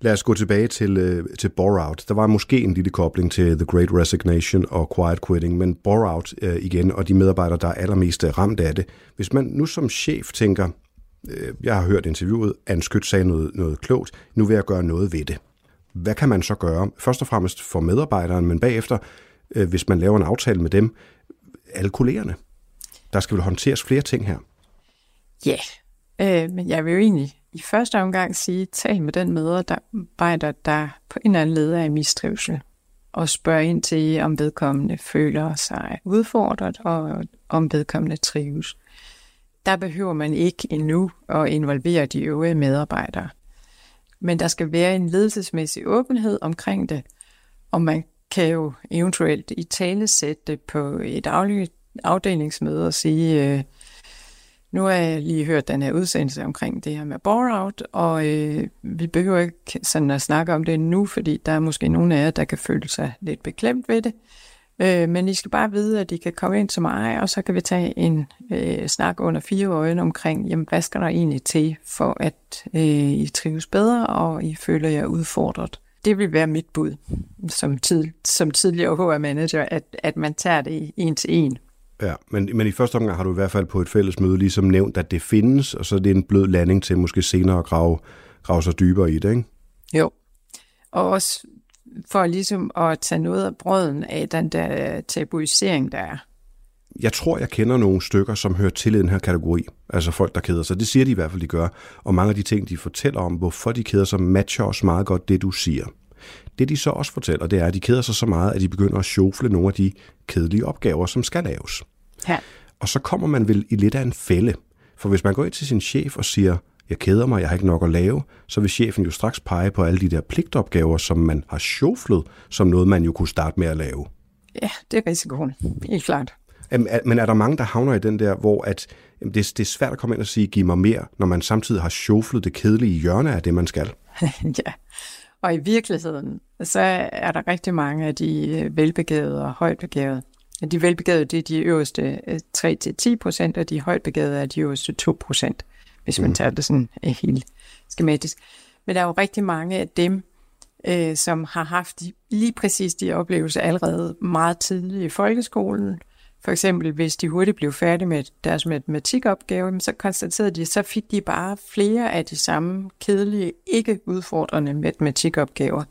Lad os gå tilbage til, øh, til bore-out. Der var måske en lille kobling til The Great Resignation og Quiet Quitting, men bore-out øh, igen, og de medarbejdere, der er allermest øh, ramt af det. Hvis man nu som chef tænker, øh, jeg har hørt interviewet, Anne Skyt sagde noget, noget klogt, nu vil jeg gøre noget ved det. Hvad kan man så gøre? Først og fremmest for medarbejderen, men bagefter, øh, hvis man laver en aftale med dem, alle kollegerne. Der skal vel håndteres flere ting her. Ja, yeah. øh, men jeg vil jo egentlig i første omgang sige, tal med den medarbejder, der på en eller anden led er i mistrivsel, og spørg ind til, om vedkommende føler sig udfordret, og om vedkommende trives. Der behøver man ikke endnu at involvere de øvrige medarbejdere. Men der skal være en ledelsesmæssig åbenhed omkring det, og man kan jo eventuelt i tale sætte på et afdelingsmøde og sige, øh, nu har jeg lige hørt den her udsendelse omkring det her med bore-out, og øh, vi behøver ikke sådan at snakke om det nu, fordi der er måske nogle af jer, der kan føle sig lidt beklemt ved det. Øh, men I skal bare vide, at I kan komme ind til mig, og så kan vi tage en øh, snak under fire øjne omkring, jamen, hvad skal der egentlig til, for at øh, I trives bedre, og I føler jer udfordret det vil være mit bud som, tid, som tidligere HR-manager, at, at man tager det en til en. Ja, men, men i første omgang har du i hvert fald på et fælles møde ligesom nævnt, at det findes, og så er det en blød landing til måske senere at grave, grave sig dybere i det, ikke? Jo, og også for ligesom at tage noget af brøden af den der tabuisering, der er. Jeg tror, jeg kender nogle stykker, som hører til i den her kategori. Altså folk, der keder sig. Det siger de i hvert fald, de gør. Og mange af de ting, de fortæller om, hvorfor de keder sig, matcher også meget godt det, du siger. Det, de så også fortæller, det er, at de keder sig så meget, at de begynder at sjofle nogle af de kedelige opgaver, som skal laves. Ja. Og så kommer man vel i lidt af en fælde. For hvis man går ind til sin chef og siger, jeg keder mig, jeg har ikke nok at lave, så vil chefen jo straks pege på alle de der pligtopgaver, som man har sjoflet, som noget, man jo kunne starte med at lave. Ja, det er risikoen. Helt klart. Men er der mange, der havner i den der, hvor at, det, det er svært at komme ind og sige, giv mig mere, når man samtidig har sjoflet det kedelige hjørne af det, man skal? ja, og i virkeligheden, så er der rigtig mange af de øh, velbegavede og højtbegavede. De velbegavede, det er de øverste 3-10 øh, procent, og de højtbegavede er de øverste 2 procent, hvis man mm. tager det sådan øh, helt skematisk. Men der er jo rigtig mange af dem, øh, som har haft lige præcis de oplevelser allerede meget tidligt i folkeskolen, for eksempel, hvis de hurtigt blev færdige med deres matematikopgave, så konstaterede de, så fik de bare flere af de samme kedelige, ikke udfordrende matematikopgaver,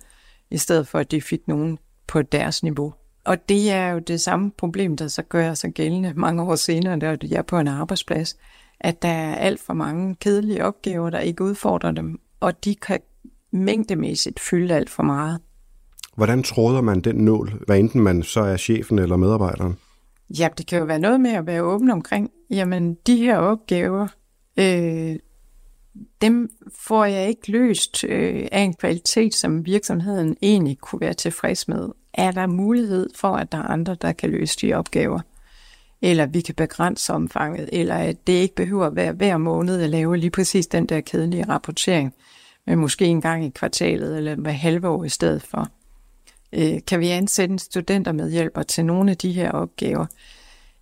i stedet for at de fik nogen på deres niveau. Og det er jo det samme problem, der så gør sig gældende mange år senere, da jeg er på en arbejdsplads, at der er alt for mange kedelige opgaver, der ikke udfordrer dem, og de kan mængdemæssigt fylde alt for meget. Hvordan tråder man den nål, hvad enten man så er chefen eller medarbejderen? Ja, det kan jo være noget med at være åben omkring, jamen de her opgaver, øh, dem får jeg ikke løst øh, af en kvalitet, som virksomheden egentlig kunne være tilfreds med. Er der mulighed for, at der er andre, der kan løse de opgaver? eller vi kan begrænse omfanget, eller at det ikke behøver at være hver måned at lave lige præcis den der kedelige rapportering, men måske en gang i kvartalet eller hver halve år i stedet for. Øh, kan vi ansætte en studentermedhjælper til nogle af de her opgaver,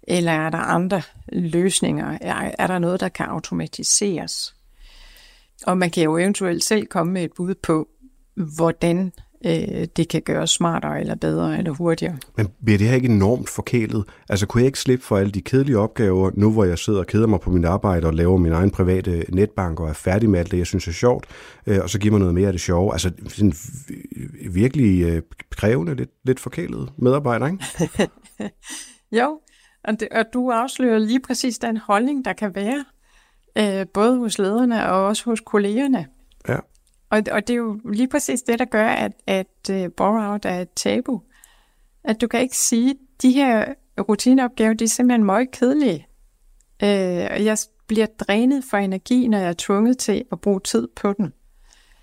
eller er der andre løsninger? Er, er der noget, der kan automatiseres? Og man kan jo eventuelt selv komme med et bud på, hvordan øh, det kan gøres smartere, eller bedre, eller hurtigere. Men bliver det her ikke enormt forkælet? Altså kunne jeg ikke slippe for alle de kedelige opgaver, nu hvor jeg sidder og keder mig på mit arbejde og laver min egen private netbank og er færdig med alt det, jeg synes er sjovt, øh, og så giver mig noget mere af det sjove. Altså sådan virkelig øh, krævende, lidt, lidt forkælet medarbejder, ikke? jo, og, det, og du afslører lige præcis den holdning, der kan være, øh, både hos lederne og også hos kollegerne. Ja. Og, og det er jo lige præcis det, der gør, at, at øh, uh, borrow-out er et tabu. At du kan ikke sige, at de her rutineopgaver, de er simpelthen meget kedelige. Øh, og jeg bliver drænet for energi, når jeg er tvunget til at bruge tid på den.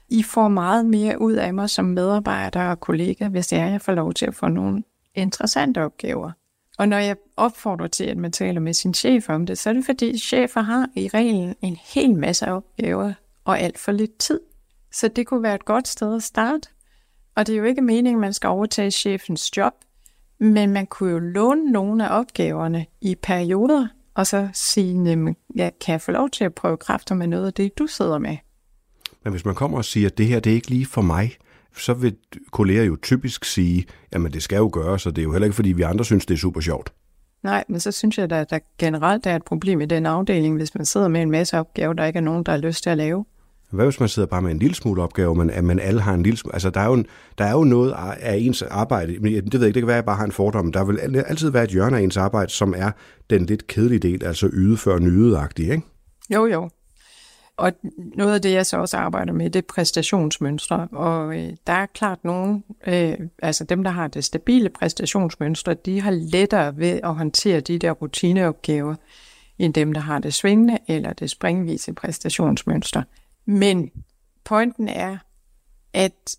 I får meget mere ud af mig som medarbejder og kollega, hvis jeg, jeg får lov til at få nogle interessante opgaver. Og når jeg opfordrer til, at man taler med sin chef om det, så er det fordi, chefer har i reglen en hel masse opgaver og alt for lidt tid. Så det kunne være et godt sted at starte. Og det er jo ikke meningen, at man skal overtage chefens job, men man kunne jo låne nogle af opgaverne i perioder, og så sige, ja, kan jeg få lov til at prøve kræfter med noget af det, du sidder med? Men hvis man kommer og siger, at det her det er ikke lige for mig, så vil kolleger jo typisk sige, jamen det skal jo gøres, så det er jo heller ikke, fordi vi andre synes, det er super sjovt. Nej, men så synes jeg, at der generelt er et problem i den afdeling, hvis man sidder med en masse opgaver, der ikke er nogen, der har lyst til at lave. Hvad hvis man sidder bare med en lille smule opgave, men at man alle har en lille smule... Altså, der er jo, en, der er jo noget af ens arbejde, men det ved jeg ikke, det kan være, at jeg bare har en fordom, der vil altid være et hjørne af ens arbejde, som er den lidt kedelige del, altså yde før nyde ikke? Jo, jo. Og noget af det, jeg så også arbejder med, det er præstationsmønstre. Og øh, der er klart nogen, øh, altså dem, der har det stabile præstationsmønstre, de har lettere ved at håndtere de der rutineopgaver, end dem, der har det svingende eller det springvise præstationsmønster. Men pointen er, at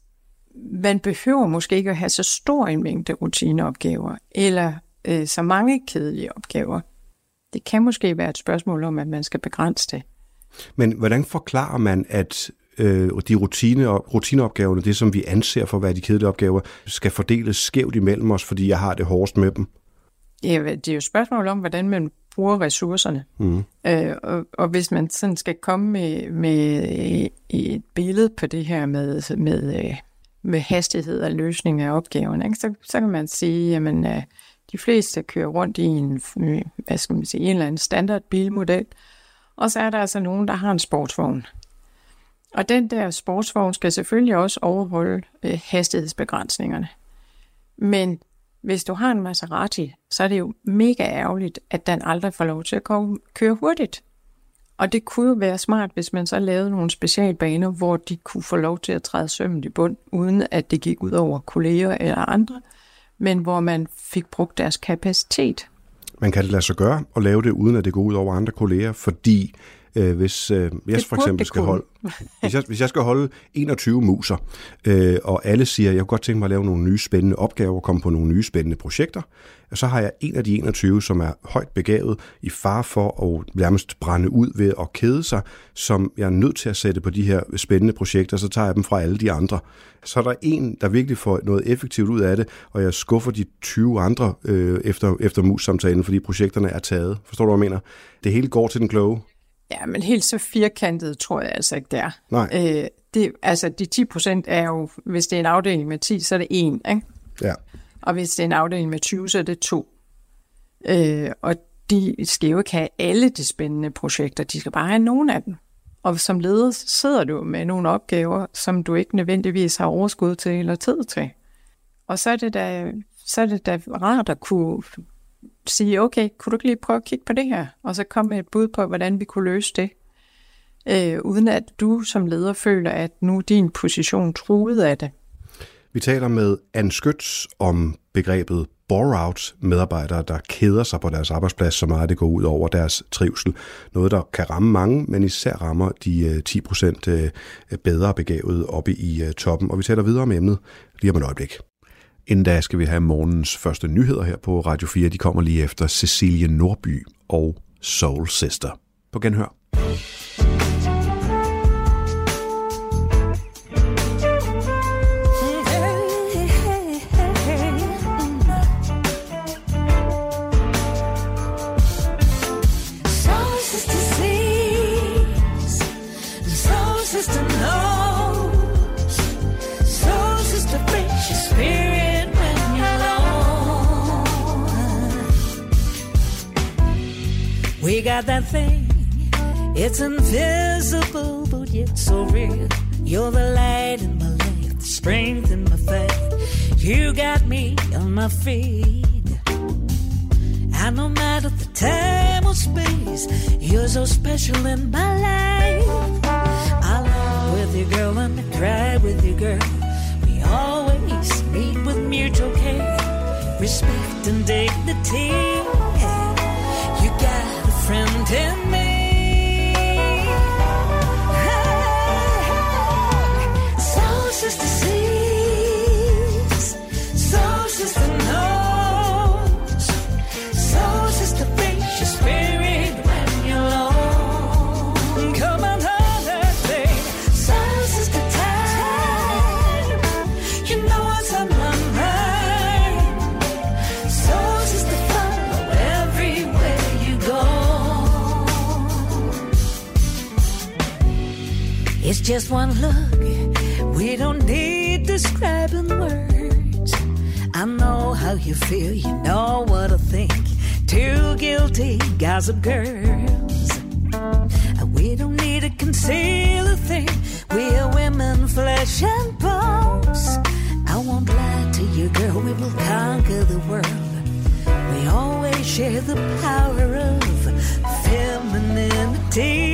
man behøver måske ikke at have så stor en mængde rutineopgaver, eller øh, så mange kedelige opgaver. Det kan måske være et spørgsmål om, at man skal begrænse det. Men hvordan forklarer man, at øh, de rutine, rutineopgaverne, det som vi anser for at være de kedelige opgaver, skal fordeles skævt imellem os, fordi jeg har det hårdest med dem? Ja, det er jo et spørgsmål om, hvordan man bruger ressourcerne. Mm. Øh, og, og hvis man sådan skal komme med, med et billede på det her med, med, øh, med hastighed og løsning af opgaven, ikke? Så, så kan man sige, at øh, de fleste kører rundt i en, hvad skal man sige, en eller anden standard bilmodel, og så er der altså nogen, der har en sportsvogn. Og den der sportsvogn skal selvfølgelig også overholde øh, hastighedsbegrænsningerne. Men hvis du har en Maserati, så er det jo mega ærgerligt, at den aldrig får lov til at køre hurtigt. Og det kunne jo være smart, hvis man så lavede nogle specialbaner, hvor de kunne få lov til at træde sømmen i bund, uden at det gik ud over kolleger eller andre, men hvor man fik brugt deres kapacitet. Man kan det lade sig gøre og lave det, uden at det går ud over andre kolleger, fordi øh, hvis øh, jeg for eksempel skal holde, hvis jeg, hvis jeg skal holde 21 muser, øh, og alle siger, jeg kunne godt tænke mig at lave nogle nye spændende opgaver, komme på nogle nye spændende projekter, så har jeg en af de 21, som er højt begavet, i far for at nærmest brænde ud ved at kede sig, som jeg er nødt til at sætte på de her spændende projekter, så tager jeg dem fra alle de andre. Så er der en, der virkelig får noget effektivt ud af det, og jeg skuffer de 20 andre øh, efter, efter mus-samtalen, fordi projekterne er taget. Forstår du, hvad jeg mener? Det hele går til den kloge. Ja, men helt så firkantet tror jeg altså ikke, det er. Nej. Øh, det, altså, de 10 procent er jo, hvis det er en afdeling med 10, så er det 1, ikke? Ja. Og hvis det er en afdeling med 20, så er det 2. Øh, og de skal jo ikke have alle de spændende projekter, de skal bare have nogle af dem. Og som leder sidder du med nogle opgaver, som du ikke nødvendigvis har overskud til eller tid til. Og så er det da, så er det da rart at kunne sige, okay, kunne du ikke lige prøve at kigge på det her? Og så komme med et bud på, hvordan vi kunne løse det. Øh, uden at du som leder føler, at nu er din position truet af det. Vi taler med Anne Skøts om begrebet bore-out medarbejdere, der keder sig på deres arbejdsplads, så meget det går ud over deres trivsel. Noget, der kan ramme mange, men især rammer de 10 øh, procent øh, bedre begavet oppe i øh, toppen. Og vi taler videre om emnet lige om et øjeblik. Inden da skal vi have morgens første nyheder her på Radio 4. De kommer lige efter Cecilie Nordby og Soul Sister. På genhør. Got that thing, it's invisible, but yet so real. You're the light in my life, the strength in my faith. You got me on my feet. And no matter the time or space, you're so special in my life. I laugh with you, girl, and I cry with you, girl. We always meet with mutual care, respect and dignity. You got a friend in me. Soul sister just one look. We don't need describing words. I know how you feel. You know what I think. Two guilty gossip girls. We don't need to conceal a thing. We are women, flesh and bones. I won't lie to you, girl. We will conquer the world. We always share the power of femininity.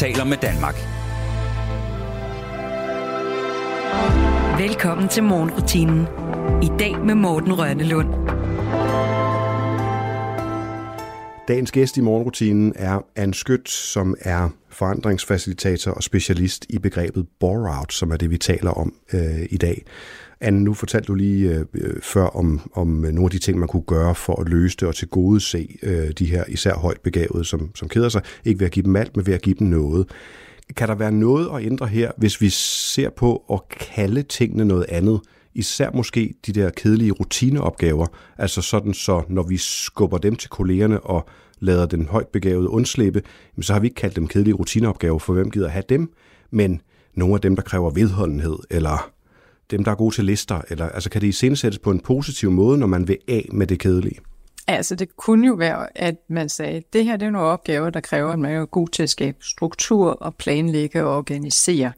Taler med Danmark. Velkommen til morgenrutinen. I dag med Morten Rønnelund. Dagens gæst i morgenrutinen er Anne Skødt, som er forandringsfacilitator og specialist i begrebet bore-out, som er det, vi taler om øh, i dag. Anne, nu fortalte du lige øh, øh før om, om øh, nogle af de ting, man kunne gøre for at løse det og til gode se øh, de her især højt begavede, som, som keder sig. Ikke ved at give dem alt, men ved at give dem noget. Kan der være noget at ændre her, hvis vi ser på at kalde tingene noget andet, især måske de der kedelige rutineopgaver, altså sådan så, når vi skubber dem til kollegerne og lader den højt begavede undslippe, så har vi ikke kaldt dem kedelige rutineopgaver, for hvem gider have dem, men nogle af dem, der kræver vedholdenhed, eller dem, der er gode til lister, eller altså kan det iscenesættes på en positiv måde, når man vil af med det kedelige? Altså, det kunne jo være, at man sagde, det her det er nogle opgaver, der kræver, at man er god til at skabe struktur og planlægge og organisere.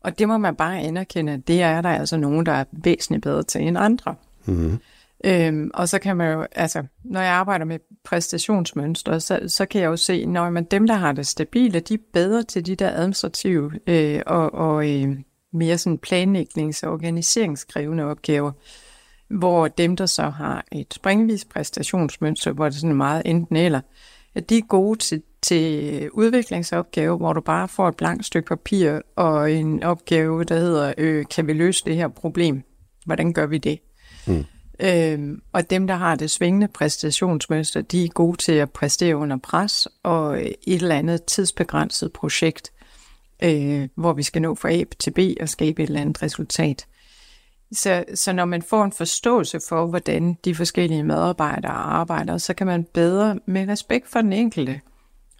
Og det må man bare anerkende, at det er der altså nogen, der er væsentligt bedre til end andre. Mm-hmm. Øhm, og så kan man jo, altså, når jeg arbejder med præstationsmønstre, så, så kan jeg jo se, når man dem, der har det stabile, de er bedre til de der administrative øh, og, og øh, mere sådan planlægnings- og organiseringskrævende opgaver, hvor dem, der så har et springvis præstationsmønster, hvor det er sådan meget enten eller, at de er gode til, til udviklingsopgave, hvor du bare får et blankt stykke papir og en opgave, der hedder, øh, kan vi løse det her problem? Hvordan gør vi det? Mm. Øhm, og dem, der har det svingende præstationsmønster, de er gode til at præstere under pres og et eller andet tidsbegrænset projekt, øh, hvor vi skal nå fra A til B og skabe et eller andet resultat. Så, så når man får en forståelse for, hvordan de forskellige medarbejdere arbejder, så kan man bedre med respekt for den enkelte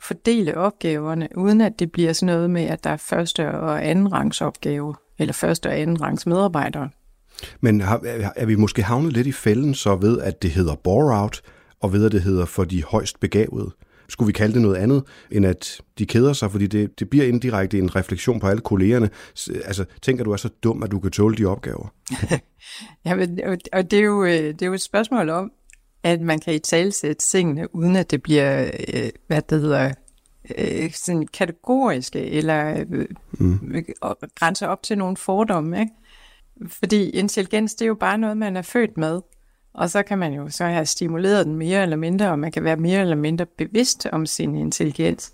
fordele opgaverne, uden at det bliver sådan noget med, at der er første og anden rangs opgave, eller første og anden rangs medarbejdere. Men har, er vi måske havnet lidt i fælden så ved, at det hedder bore-out, og ved, at det hedder for de højst begavede? Skulle vi kalde det noget andet, end at de keder sig, fordi det, det bliver indirekte en refleksion på alle kollegerne. Altså, tænker du er så dum, at du kan tåle de opgaver? ja, men, og det er, jo, øh, det er jo et spørgsmål om, at man kan i talsætte tingene, uden at det bliver, øh, hvad det hedder, øh, sådan kategoriske, eller mm. grænser op til nogle fordomme, ikke? Fordi intelligens, det er jo bare noget, man er født med. Og så kan man jo så have stimuleret den mere eller mindre, og man kan være mere eller mindre bevidst om sin intelligens.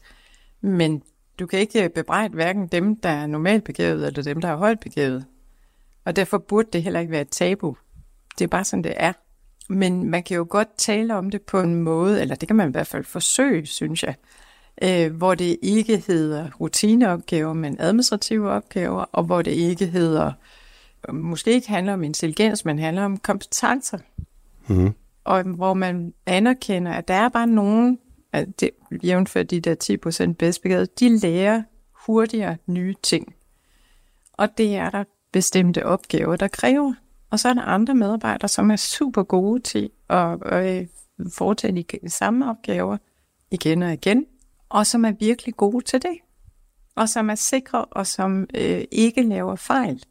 Men du kan ikke bebrejde hverken dem, der er normalt begavet, eller dem, der er højt begavet. Og derfor burde det heller ikke være et tabu. Det er bare sådan, det er. Men man kan jo godt tale om det på en måde, eller det kan man i hvert fald forsøge, synes jeg, øh, hvor det ikke hedder rutineopgaver, men administrative opgaver, og hvor det ikke hedder, måske ikke handler om intelligens, men handler om kompetencer. Mm. Og hvor man anerkender, at der er bare nogen, at det, jævnfør de der 10% bedst begavede, de lærer hurtigere nye ting. Og det er der bestemte opgaver, der kræver. Og så er der andre medarbejdere, som er super gode til at, at foretage de samme opgaver igen og igen, og som er virkelig gode til det. Og som er sikre, og som øh, ikke laver fejl,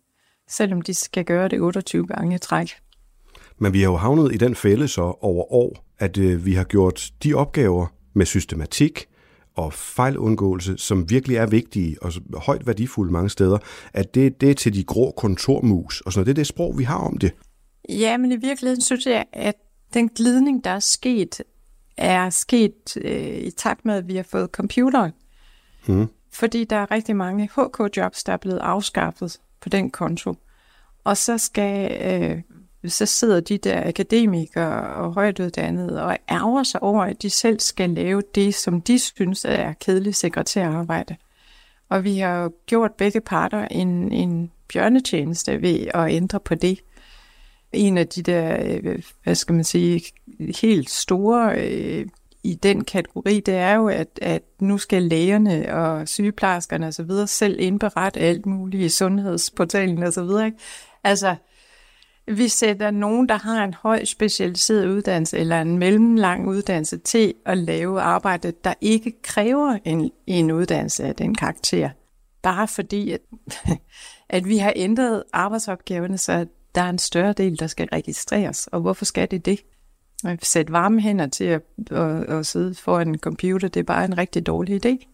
selvom de skal gøre det 28 gange i træk. Men vi har jo havnet i den fælde så over år, at øh, vi har gjort de opgaver med systematik og fejlundgåelse, som virkelig er vigtige og højt værdifulde mange steder, at det, det er til de grå kontormus, og sådan noget. Det er det sprog, vi har om det. Ja, men i virkeligheden synes jeg, at den glidning, der er sket, er sket øh, i takt med, at vi har fået computeren. Hmm. Fordi der er rigtig mange HK-jobs, der er blevet afskaffet på den konto. Og så skal øh, så sidder de der akademikere og højtuddannede og ærger sig over, at de selv skal lave det, som de synes er kedeligt sekretærarbejde. Og vi har gjort begge parter en, en bjørnetjeneste ved at ændre på det. En af de der, øh, hvad skal man sige, helt store øh, i den kategori, det er jo, at, at nu skal lægerne og sygeplejerskerne osv. selv indberette alt muligt i sundhedsportalen osv. Altså, vi sætter nogen, der har en høj specialiseret uddannelse eller en mellemlang uddannelse til at lave arbejde, der ikke kræver en, en uddannelse af den karakter. Bare fordi, at, at vi har ændret arbejdsopgaverne, så der er en større del, der skal registreres. Og hvorfor skal det det? At sætte varme hænder til at, at, at sidde foran en computer, det er bare en rigtig dårlig idé.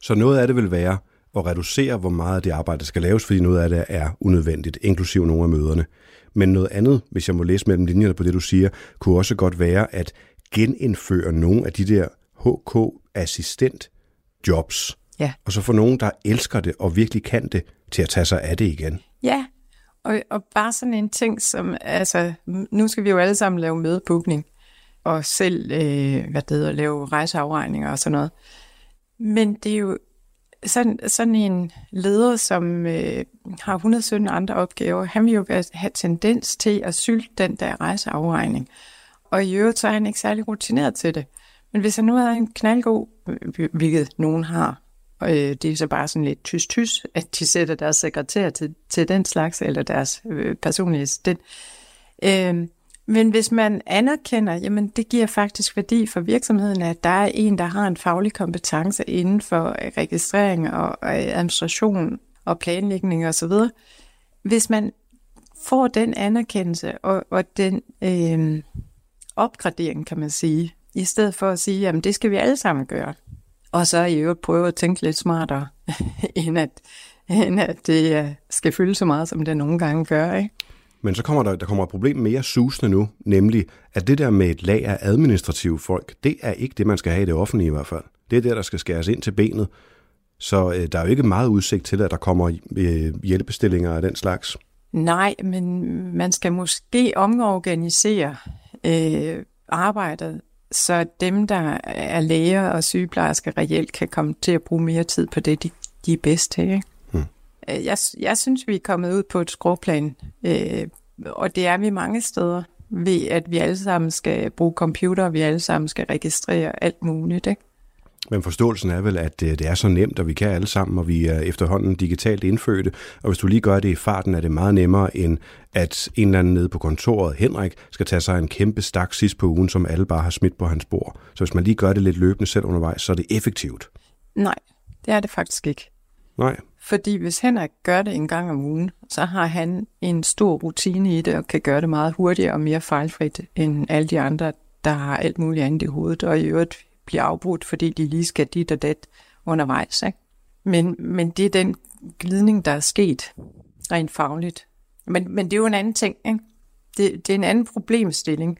Så noget af det vil være at reducere, hvor meget af det arbejde skal laves, fordi noget af det er unødvendigt, inklusive nogle af møderne. Men noget andet, hvis jeg må læse mellem linjerne på det, du siger, kunne også godt være at genindføre nogle af de der HK-assistent jobs. Ja. Og så få nogen, der elsker det og virkelig kan det, til at tage sig af det igen. Ja, og, og bare sådan en ting som, altså, nu skal vi jo alle sammen lave mødebookning, og selv, øh, hvad det hedder, lave rejseafregninger og sådan noget. Men det er jo sådan, sådan en leder, som øh, har 117 andre opgaver, han vil jo have tendens til at sylte den der rejseafregning. Og i øvrigt så er han ikke særlig rutineret til det. Men hvis han nu har en knaldgod, hvilket nogen har, og øh, det er så bare sådan lidt tys-tys, at de sætter deres sekretær til, til den slags, eller deres øh, personlige assistent. Øh, men hvis man anerkender, jamen det giver faktisk værdi for virksomheden, at der er en, der har en faglig kompetence inden for øh, registrering og øh, administration og planlægning osv. Hvis man får den anerkendelse og, og den øh, opgradering, kan man sige, i stedet for at sige, jamen det skal vi alle sammen gøre. Og så i øvrigt prøve at tænke lidt smartere, end at, end at det øh, skal fylde så meget, som det nogle gange gør. Ikke? Men så kommer der, der kommer et problem mere susende nu, nemlig at det der med et lag af administrative folk, det er ikke det, man skal have i det offentlige i hvert fald. Det er der, der skal skæres ind til benet. Så øh, der er jo ikke meget udsigt til, at der kommer øh, hjælpestillinger af den slags. Nej, men man skal måske omorganisere øh, arbejdet, så dem, der er læger og sygeplejersker, reelt kan komme til at bruge mere tid på det, de, de er bedst til. Ikke? Øh, jeg, jeg synes, vi er kommet ud på et skråplan, øh, og det er vi mange steder, ved at vi alle sammen skal bruge computer, og vi alle sammen skal registrere alt muligt. Ikke? Men forståelsen er vel, at øh, det er så nemt, og vi kan alle sammen, og vi er efterhånden digitalt indfødte. Og hvis du lige gør det i farten, er det meget nemmere, end at en eller anden nede på kontoret, Henrik, skal tage sig en kæmpe stak sidst på ugen, som alle bare har smidt på hans bord. Så hvis man lige gør det lidt løbende selv undervejs, så er det effektivt. Nej, det er det faktisk ikke. Nej. Fordi hvis Henrik gør det en gang om ugen, så har han en stor rutine i det, og kan gøre det meget hurtigere og mere fejlfrit end alle de andre, der har alt muligt andet i hovedet, og i øvrigt bliver afbrudt, fordi de lige skal dit og dat undervejs. Ikke? Men, men det er den glidning, der er sket rent fagligt. Men, men det er jo en anden ting. Ikke? Det, det er en anden problemstilling,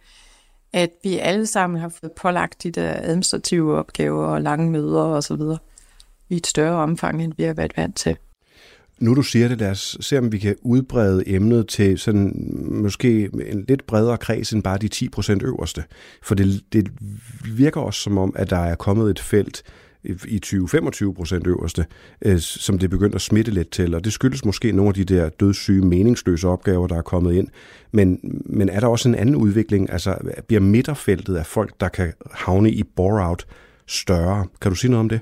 at vi alle sammen har fået pålagt de der administrative opgaver og lange møder osv., i et større omfang, end vi har været vant til. Nu du siger det, lad os se, om vi kan udbrede emnet til sådan måske en lidt bredere kreds end bare de 10 procent øverste. For det, det virker også som om, at der er kommet et felt i 20-25 procent øverste, øh, som det er begyndt at smitte lidt til, og det skyldes måske nogle af de der dødssyge, meningsløse opgaver, der er kommet ind. Men, men er der også en anden udvikling? Altså bliver midterfeltet af folk, der kan havne i bore-out større? Kan du sige noget om det?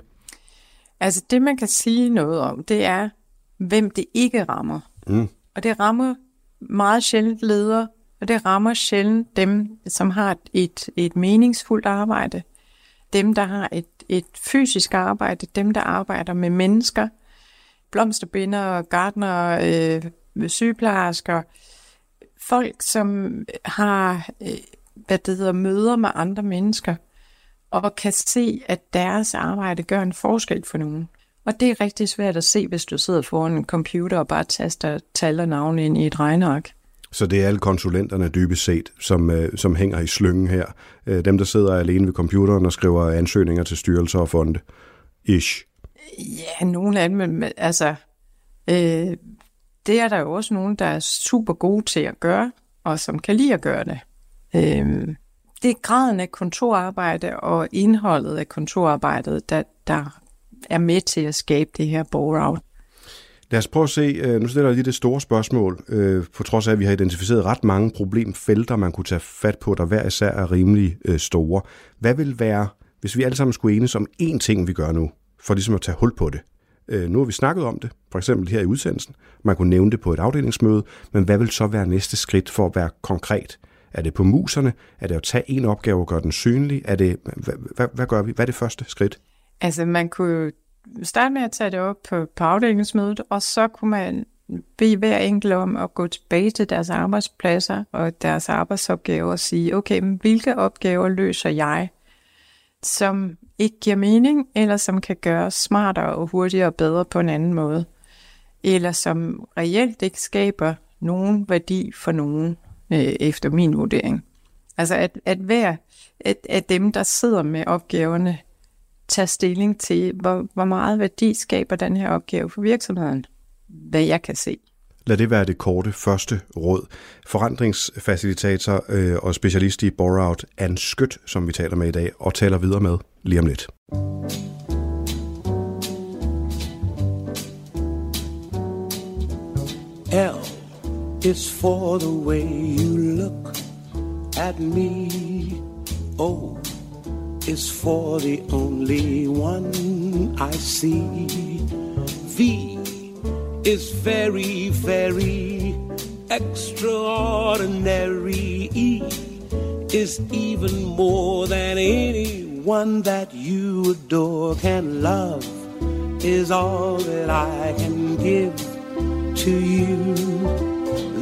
Altså det, man kan sige noget om, det er, hvem det ikke rammer. Mm. Og det rammer meget sjældent ledere, og det rammer sjældent dem, som har et, et meningsfuldt arbejde, dem, der har et, et fysisk arbejde, dem, der arbejder med mennesker, blomsterbinder, gardner, øh, sygeplejersker, folk, som har øh, hvad det hedder, møder med andre mennesker – og kan se, at deres arbejde gør en forskel for nogen. Og det er rigtig svært at se, hvis du sidder foran en computer og bare taster tal og navne ind i et regneark. Så det er alle konsulenterne dybest set, som, øh, som hænger i slyngen her. Øh, dem, der sidder alene ved computeren og skriver ansøgninger til styrelser og fonde. Ish. Ja, nogle af dem, men altså, øh, det er der jo også nogen, der er super gode til at gøre, og som kan lide at gøre det. Øh, det er graden af kontorarbejde og indholdet af kontorarbejdet, der, der er med til at skabe det her bore-out. Lad os prøve at se, øh, nu stiller jeg lige det store spørgsmål, øh, på trods af, at vi har identificeret ret mange problemfelter, man kunne tage fat på, der hver især er rimelig øh, store. Hvad vil være, hvis vi alle sammen skulle enes om én ting, vi gør nu, for ligesom at tage hul på det? Nu har vi snakket om det, for eksempel her i udsendelsen. Man kunne nævne det på et afdelingsmøde, men hvad vil så være næste skridt for at være konkret? Er det på muserne? Er det at tage en opgave og gøre den synlig? Er det, hvad, hvad, hvad gør vi? Hvad er det første skridt? Altså man kunne starte med at tage det op på, på afdelingsmødet, og så kunne man bede hver enkelt om at gå tilbage til deres arbejdspladser og deres arbejdsopgaver og sige, okay, men hvilke opgaver løser jeg, som ikke giver mening, eller som kan gøres smartere og hurtigere og bedre på en anden måde, eller som reelt ikke skaber nogen værdi for nogen øh, efter min vurdering. Altså at, at hver at, at dem, der sidder med opgaverne, tager stilling til, hvor, hvor meget værdi skaber den her opgave for virksomheden, hvad jeg kan se. Lad det være det korte første råd. Forandringsfacilitator øh, og specialist i Borout, Anne Skødt, som vi taler med i dag, og taler videre med lige om lidt. Is for the way you look at me. O is for the only one I see. V is very, very extraordinary. E is even more than anyone that you adore can love is all that I can give to you.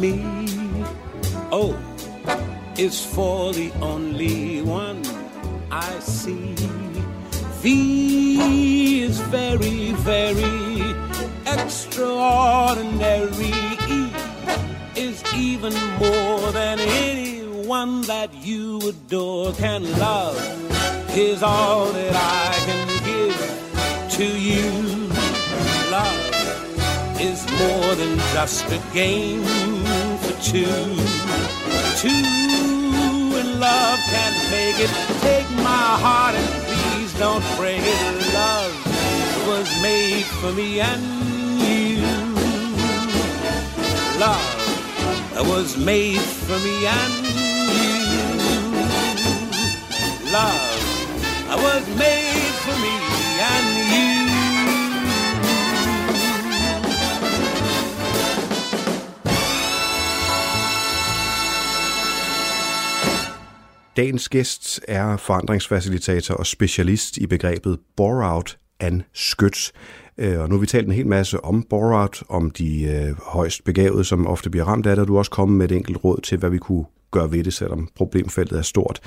me. Oh, o is for the only one I see. V is very, very extraordinary. E is even more than anyone that you adore can love. Is all that I can give to you. Love is more than just a game two. Two in love can make it. Take my heart and please don't break it. Love was made for me and you. Love was made for me and you. Love was made for me Dagens gæst er forandringsfacilitator og specialist i begrebet bore-out and skyt. Øh, og nu har vi talt en hel masse om bore-out, om de øh, højst begavede, som ofte bliver ramt af det, og du er også kommet med et enkelt råd til, hvad vi kunne gøre ved det, selvom problemfeltet er stort.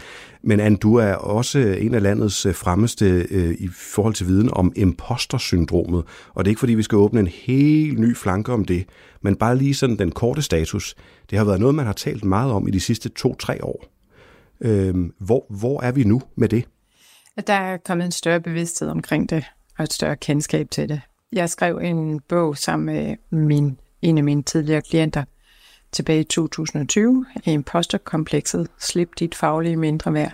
Men Anne, du er også en af landets øh, fremmeste øh, i forhold til viden om impostersyndromet, og det er ikke fordi, vi skal åbne en helt ny flanke om det, men bare lige sådan den korte status. Det har været noget, man har talt meget om i de sidste to-tre år. Øh, hvor, hvor er vi nu med det? At der er kommet en større bevidsthed omkring det, og et større kendskab til det. Jeg skrev en bog sammen med min, en af mine tidligere klienter tilbage i 2020, Imposterkomplekset, Slip dit faglige mindre værd.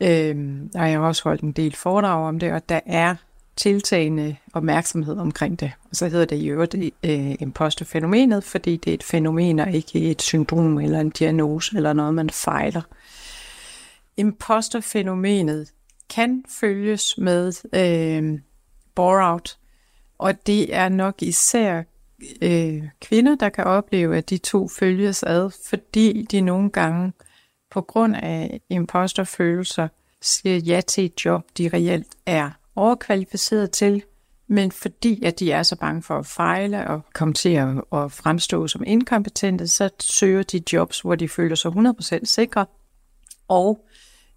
Øhm, og jeg har også holdt en del foredrag om det, og der er tiltagende opmærksomhed omkring det. Og så hedder det i øvrigt øh, imposterfænomenet, fordi det er et fænomen og ikke et syndrom eller en diagnose eller noget, man fejler. Imposterfænomenet kan følges med øh, bore-out, og det er nok især øh, kvinder, der kan opleve, at de to følges ad, fordi de nogle gange på grund af imposterfølelser siger ja til et job, de reelt er overkvalificeret til, men fordi at de er så bange for at fejle og komme til at, at fremstå som inkompetente, så søger de jobs, hvor de føler sig 100% sikre, og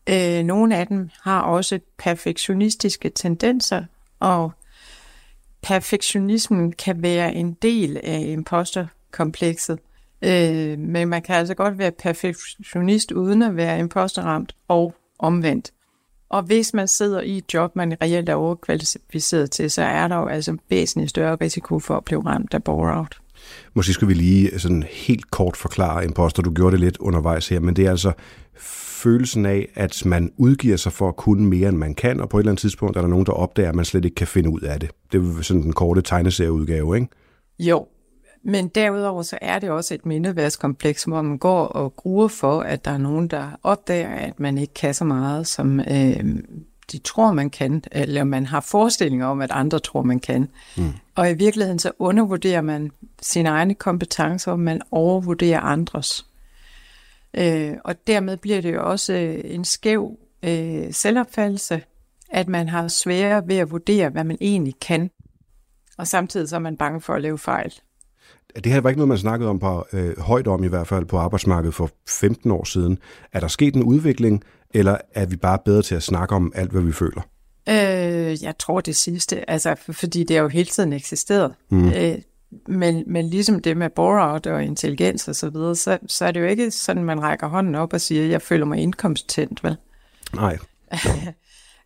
øh, nogle af dem har også perfektionistiske tendenser, og perfektionismen kan være en del af imposterkomplekset. Øh, men man kan altså godt være perfektionist uden at være imposterramt og omvendt. Og hvis man sidder i et job, man reelt er overkvalificeret til, så er der jo altså væsentligt større risiko for at blive ramt af bore-out. Måske skulle vi lige sådan helt kort forklare imposter. Du gjorde det lidt undervejs her, men det er altså følelsen af, at man udgiver sig for at kunne mere, end man kan, og på et eller andet tidspunkt er der nogen, der opdager, at man slet ikke kan finde ud af det. Det er sådan den korte tegneserieudgave, ikke? Jo, men derudover så er det også et mindeværdskompleks, hvor man går og gruer for, at der er nogen, der opdager, at man ikke kan så meget, som øh, de tror, man kan, eller man har forestillinger om, at andre tror, man kan. Mm. Og i virkeligheden så undervurderer man sine egne kompetencer, og man overvurderer andres. Øh, og dermed bliver det jo også øh, en skæv øh, selvopfattelse, at man har sværere ved at vurdere, hvad man egentlig kan. Og samtidig så er man bange for at lave fejl. Det her var ikke noget, man snakkede om på, øh, højt om i hvert fald på arbejdsmarkedet for 15 år siden. Er der sket en udvikling, eller er vi bare bedre til at snakke om alt, hvad vi føler? Øh, jeg tror det sidste, altså fordi det har jo hele tiden eksisteret. Mm. Øh, men, men ligesom det med bore-out og intelligens og så videre, så, så er det jo ikke sådan, man rækker hånden op og siger, jeg føler mig indkomsttændt, vel? Nej.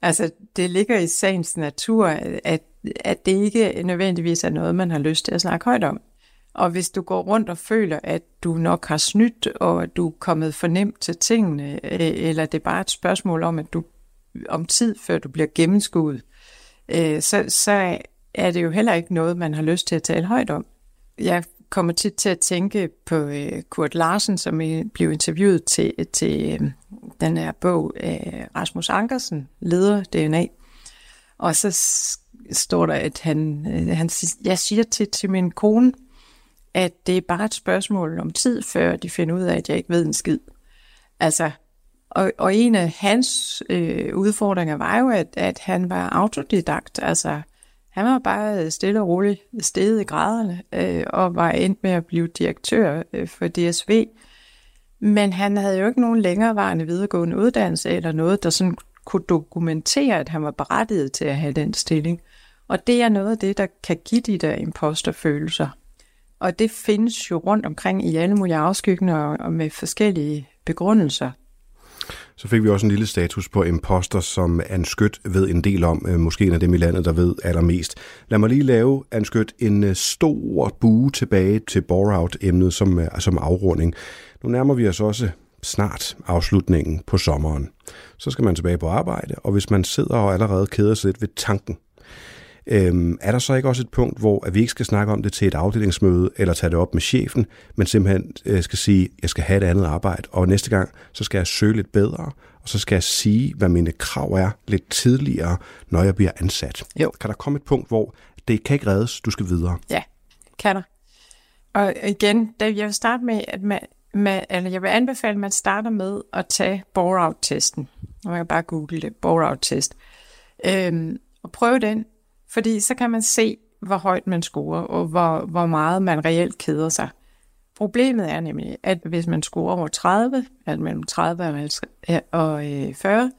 altså, det ligger i sagens natur, at, at det ikke nødvendigvis er noget, man har lyst til at snakke højt om. Og hvis du går rundt og føler, at du nok har snydt, og at du er kommet for nemt til tingene, øh, eller det er bare et spørgsmål om, at du om tid, før du bliver gennemskuet, øh, så, så er det jo heller ikke noget, man har lyst til at tale højt om. Jeg kommer tit til at tænke på øh, Kurt Larsen, som blev interviewet til, til den her bog af Rasmus Ankersen, leder DNA. Og så står der, at han, han jeg siger til, til min kone, at det er bare et spørgsmål om tid, før de finder ud af, at jeg ikke ved en skid. Altså, og, og en af hans øh, udfordringer var jo, at, at han var autodidakt. Altså, han var bare stille og roligt steget i graderne, øh, og var endt med at blive direktør øh, for DSV. Men han havde jo ikke nogen længerevarende videregående uddannelse, eller noget, der sådan kunne dokumentere, at han var berettiget til at have den stilling. Og det er noget af det, der kan give de der imposterfølelser. Og det findes jo rundt omkring i alle mulige afskygninger og med forskellige begrundelser. Så fik vi også en lille status på imposter, som Anne Skødt ved en del om. Øh, måske en af dem i landet, der ved allermest. Lad mig lige lave, Anne Skødt, en øh, stor bue tilbage til bore-out-emnet som, øh, som afrunding. Nu nærmer vi os også snart afslutningen på sommeren. Så skal man tilbage på arbejde, og hvis man sidder og allerede keder sig lidt ved tanken Øhm, er der så ikke også et punkt, hvor at vi ikke skal snakke om det til et afdelingsmøde, eller tage det op med chefen, men simpelthen øh, skal sige, jeg skal have et andet arbejde, og næste gang, så skal jeg søge lidt bedre, og så skal jeg sige, hvad mine krav er lidt tidligere, når jeg bliver ansat. Jo. Kan der komme et punkt, hvor det kan ikke reddes, du skal videre? Ja, kan der. Og igen, jeg vil starte med, at man, med, eller jeg vil anbefale, at man starter med at tage bore-out-testen. Man kan bare google det, bore-out-test. Øhm, og prøve den fordi så kan man se, hvor højt man scorer, og hvor, hvor meget man reelt keder sig. Problemet er nemlig, at hvis man scorer over 30, altså mellem 30 og 40, øh,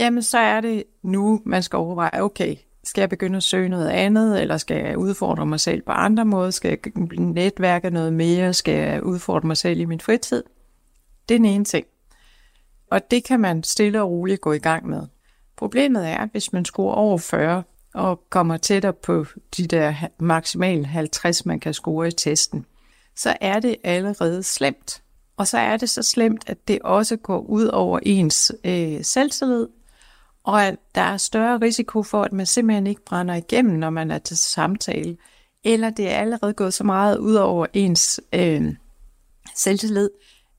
jamen så er det nu, man skal overveje, okay, skal jeg begynde at søge noget andet, eller skal jeg udfordre mig selv på andre måder? Skal jeg netværke noget mere? Skal jeg udfordre mig selv i min fritid? Det er den ene ting. Og det kan man stille og roligt gå i gang med. Problemet er, hvis man scorer over 40, og kommer tættere på de der maksimalt 50, man kan score i testen, så er det allerede slemt. Og så er det så slemt, at det også går ud over ens øh, selvtillid, og at der er større risiko for, at man simpelthen ikke brænder igennem, når man er til samtale, eller det er allerede gået så meget ud over ens øh, selvtillid,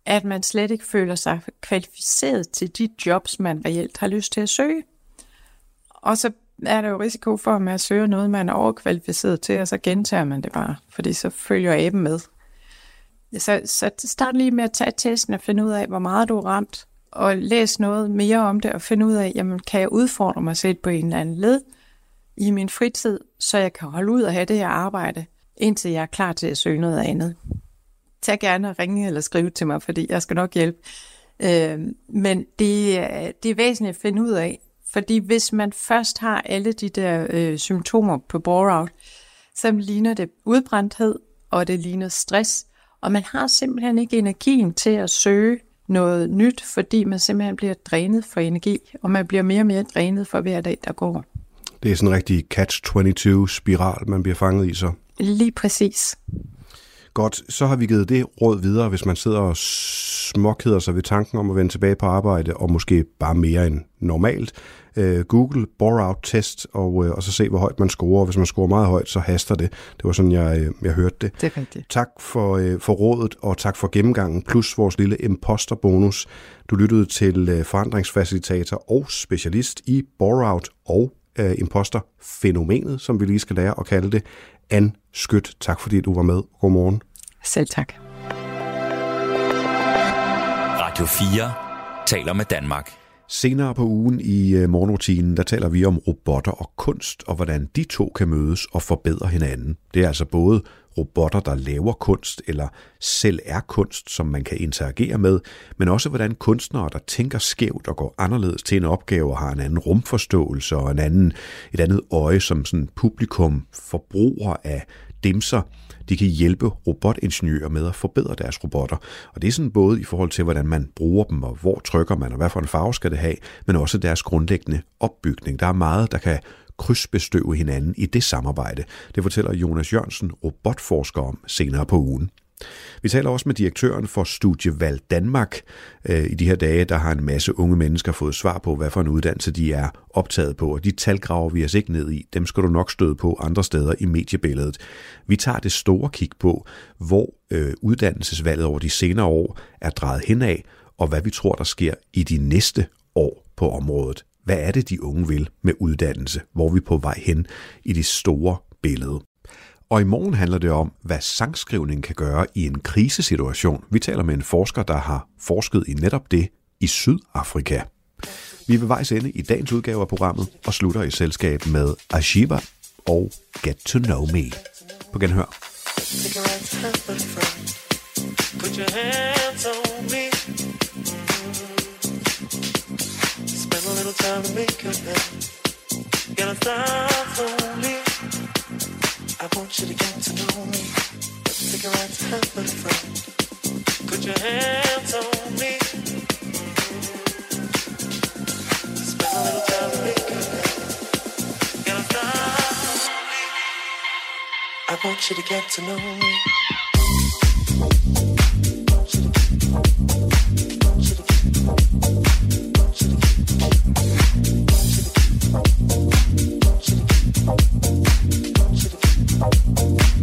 at man slet ikke føler sig kvalificeret til de jobs, man reelt har lyst til at søge. Og så er der jo risiko for, at man søger noget, man er overkvalificeret til, og så gentager man det bare, fordi så følger aben med. Så, så start lige med at tage testen og finde ud af, hvor meget du er ramt, og læs noget mere om det, og finde ud af, jamen, kan jeg udfordre mig selv på en eller anden led i min fritid, så jeg kan holde ud og have det her arbejde, indtil jeg er klar til at søge noget andet. Tag gerne og ringe eller skrive til mig, fordi jeg skal nok hjælpe. Øh, men det, øh, det er væsentligt at finde ud af, fordi hvis man først har alle de der øh, symptomer på bore-out, så ligner det udbrændthed, og det ligner stress, og man har simpelthen ikke energien til at søge noget nyt, fordi man simpelthen bliver drænet for energi, og man bliver mere og mere drænet for hver dag, der går. Det er sådan en rigtig catch-22-spiral, man bliver fanget i så. Lige præcis. Godt, så har vi givet det råd videre, hvis man sidder og småkeder sig ved tanken om at vende tilbage på arbejde, og måske bare mere end normalt. Øh, Google bore-out test, og, øh, og så se, hvor højt man scorer. Hvis man scorer meget højt, så haster det. Det var sådan, jeg, øh, jeg hørte det. Rigtigt. Tak for, øh, for rådet, og tak for gennemgangen, plus vores lille imposter-bonus. Du lyttede til øh, forandringsfacilitator og specialist i bore-out og øh, imposter-fænomenet, som vi lige skal lære at kalde det. Anne Skødt, tak fordi du var med. Godmorgen. Selv tak. Radio 4 taler med Danmark. Senere på ugen i øh, morgenrutinen, der taler vi om robotter og kunst, og hvordan de to kan mødes og forbedre hinanden. Det er altså både robotter, der laver kunst, eller selv er kunst, som man kan interagere med, men også hvordan kunstnere, der tænker skævt og går anderledes til en opgave, og har en anden rumforståelse og en anden, et andet øje som sådan publikum, forbruger af dimser, de kan hjælpe robotingeniører med at forbedre deres robotter. Og det er sådan både i forhold til, hvordan man bruger dem, og hvor trykker man, og hvad for en farve skal det have, men også deres grundlæggende opbygning. Der er meget, der kan krydsbestøve hinanden i det samarbejde. Det fortæller Jonas Jørgensen, robotforsker om senere på ugen. Vi taler også med direktøren for Studievalg Danmark. Øh, I de her dage, der har en masse unge mennesker fået svar på, hvad for en uddannelse de er optaget på, og de tal graver vi os ikke ned i. Dem skal du nok støde på andre steder i mediebilledet. Vi tager det store kig på, hvor øh, uddannelsesvalget over de senere år er drejet henad, og hvad vi tror, der sker i de næste år på området. Hvad er det, de unge vil med uddannelse? Hvor er vi på vej hen i det store billede? Og i morgen handler det om, hvad sangskrivning kan gøre i en krisesituation. Vi taler med en forsker, der har forsket i netop det i Sydafrika. Vi er ved vejs ende i dagens udgave af programmet og slutter i selskab med Ashiba og Get to Know Me. På genhør. Put your hands on me. Spend a little time to make it now. Get a start on me. I want you to get to know me. Take a ride to heaven, friend. Put your hands on me. Spend a little time to make it now. Get a me. I want you to get to know me. Want Thank you.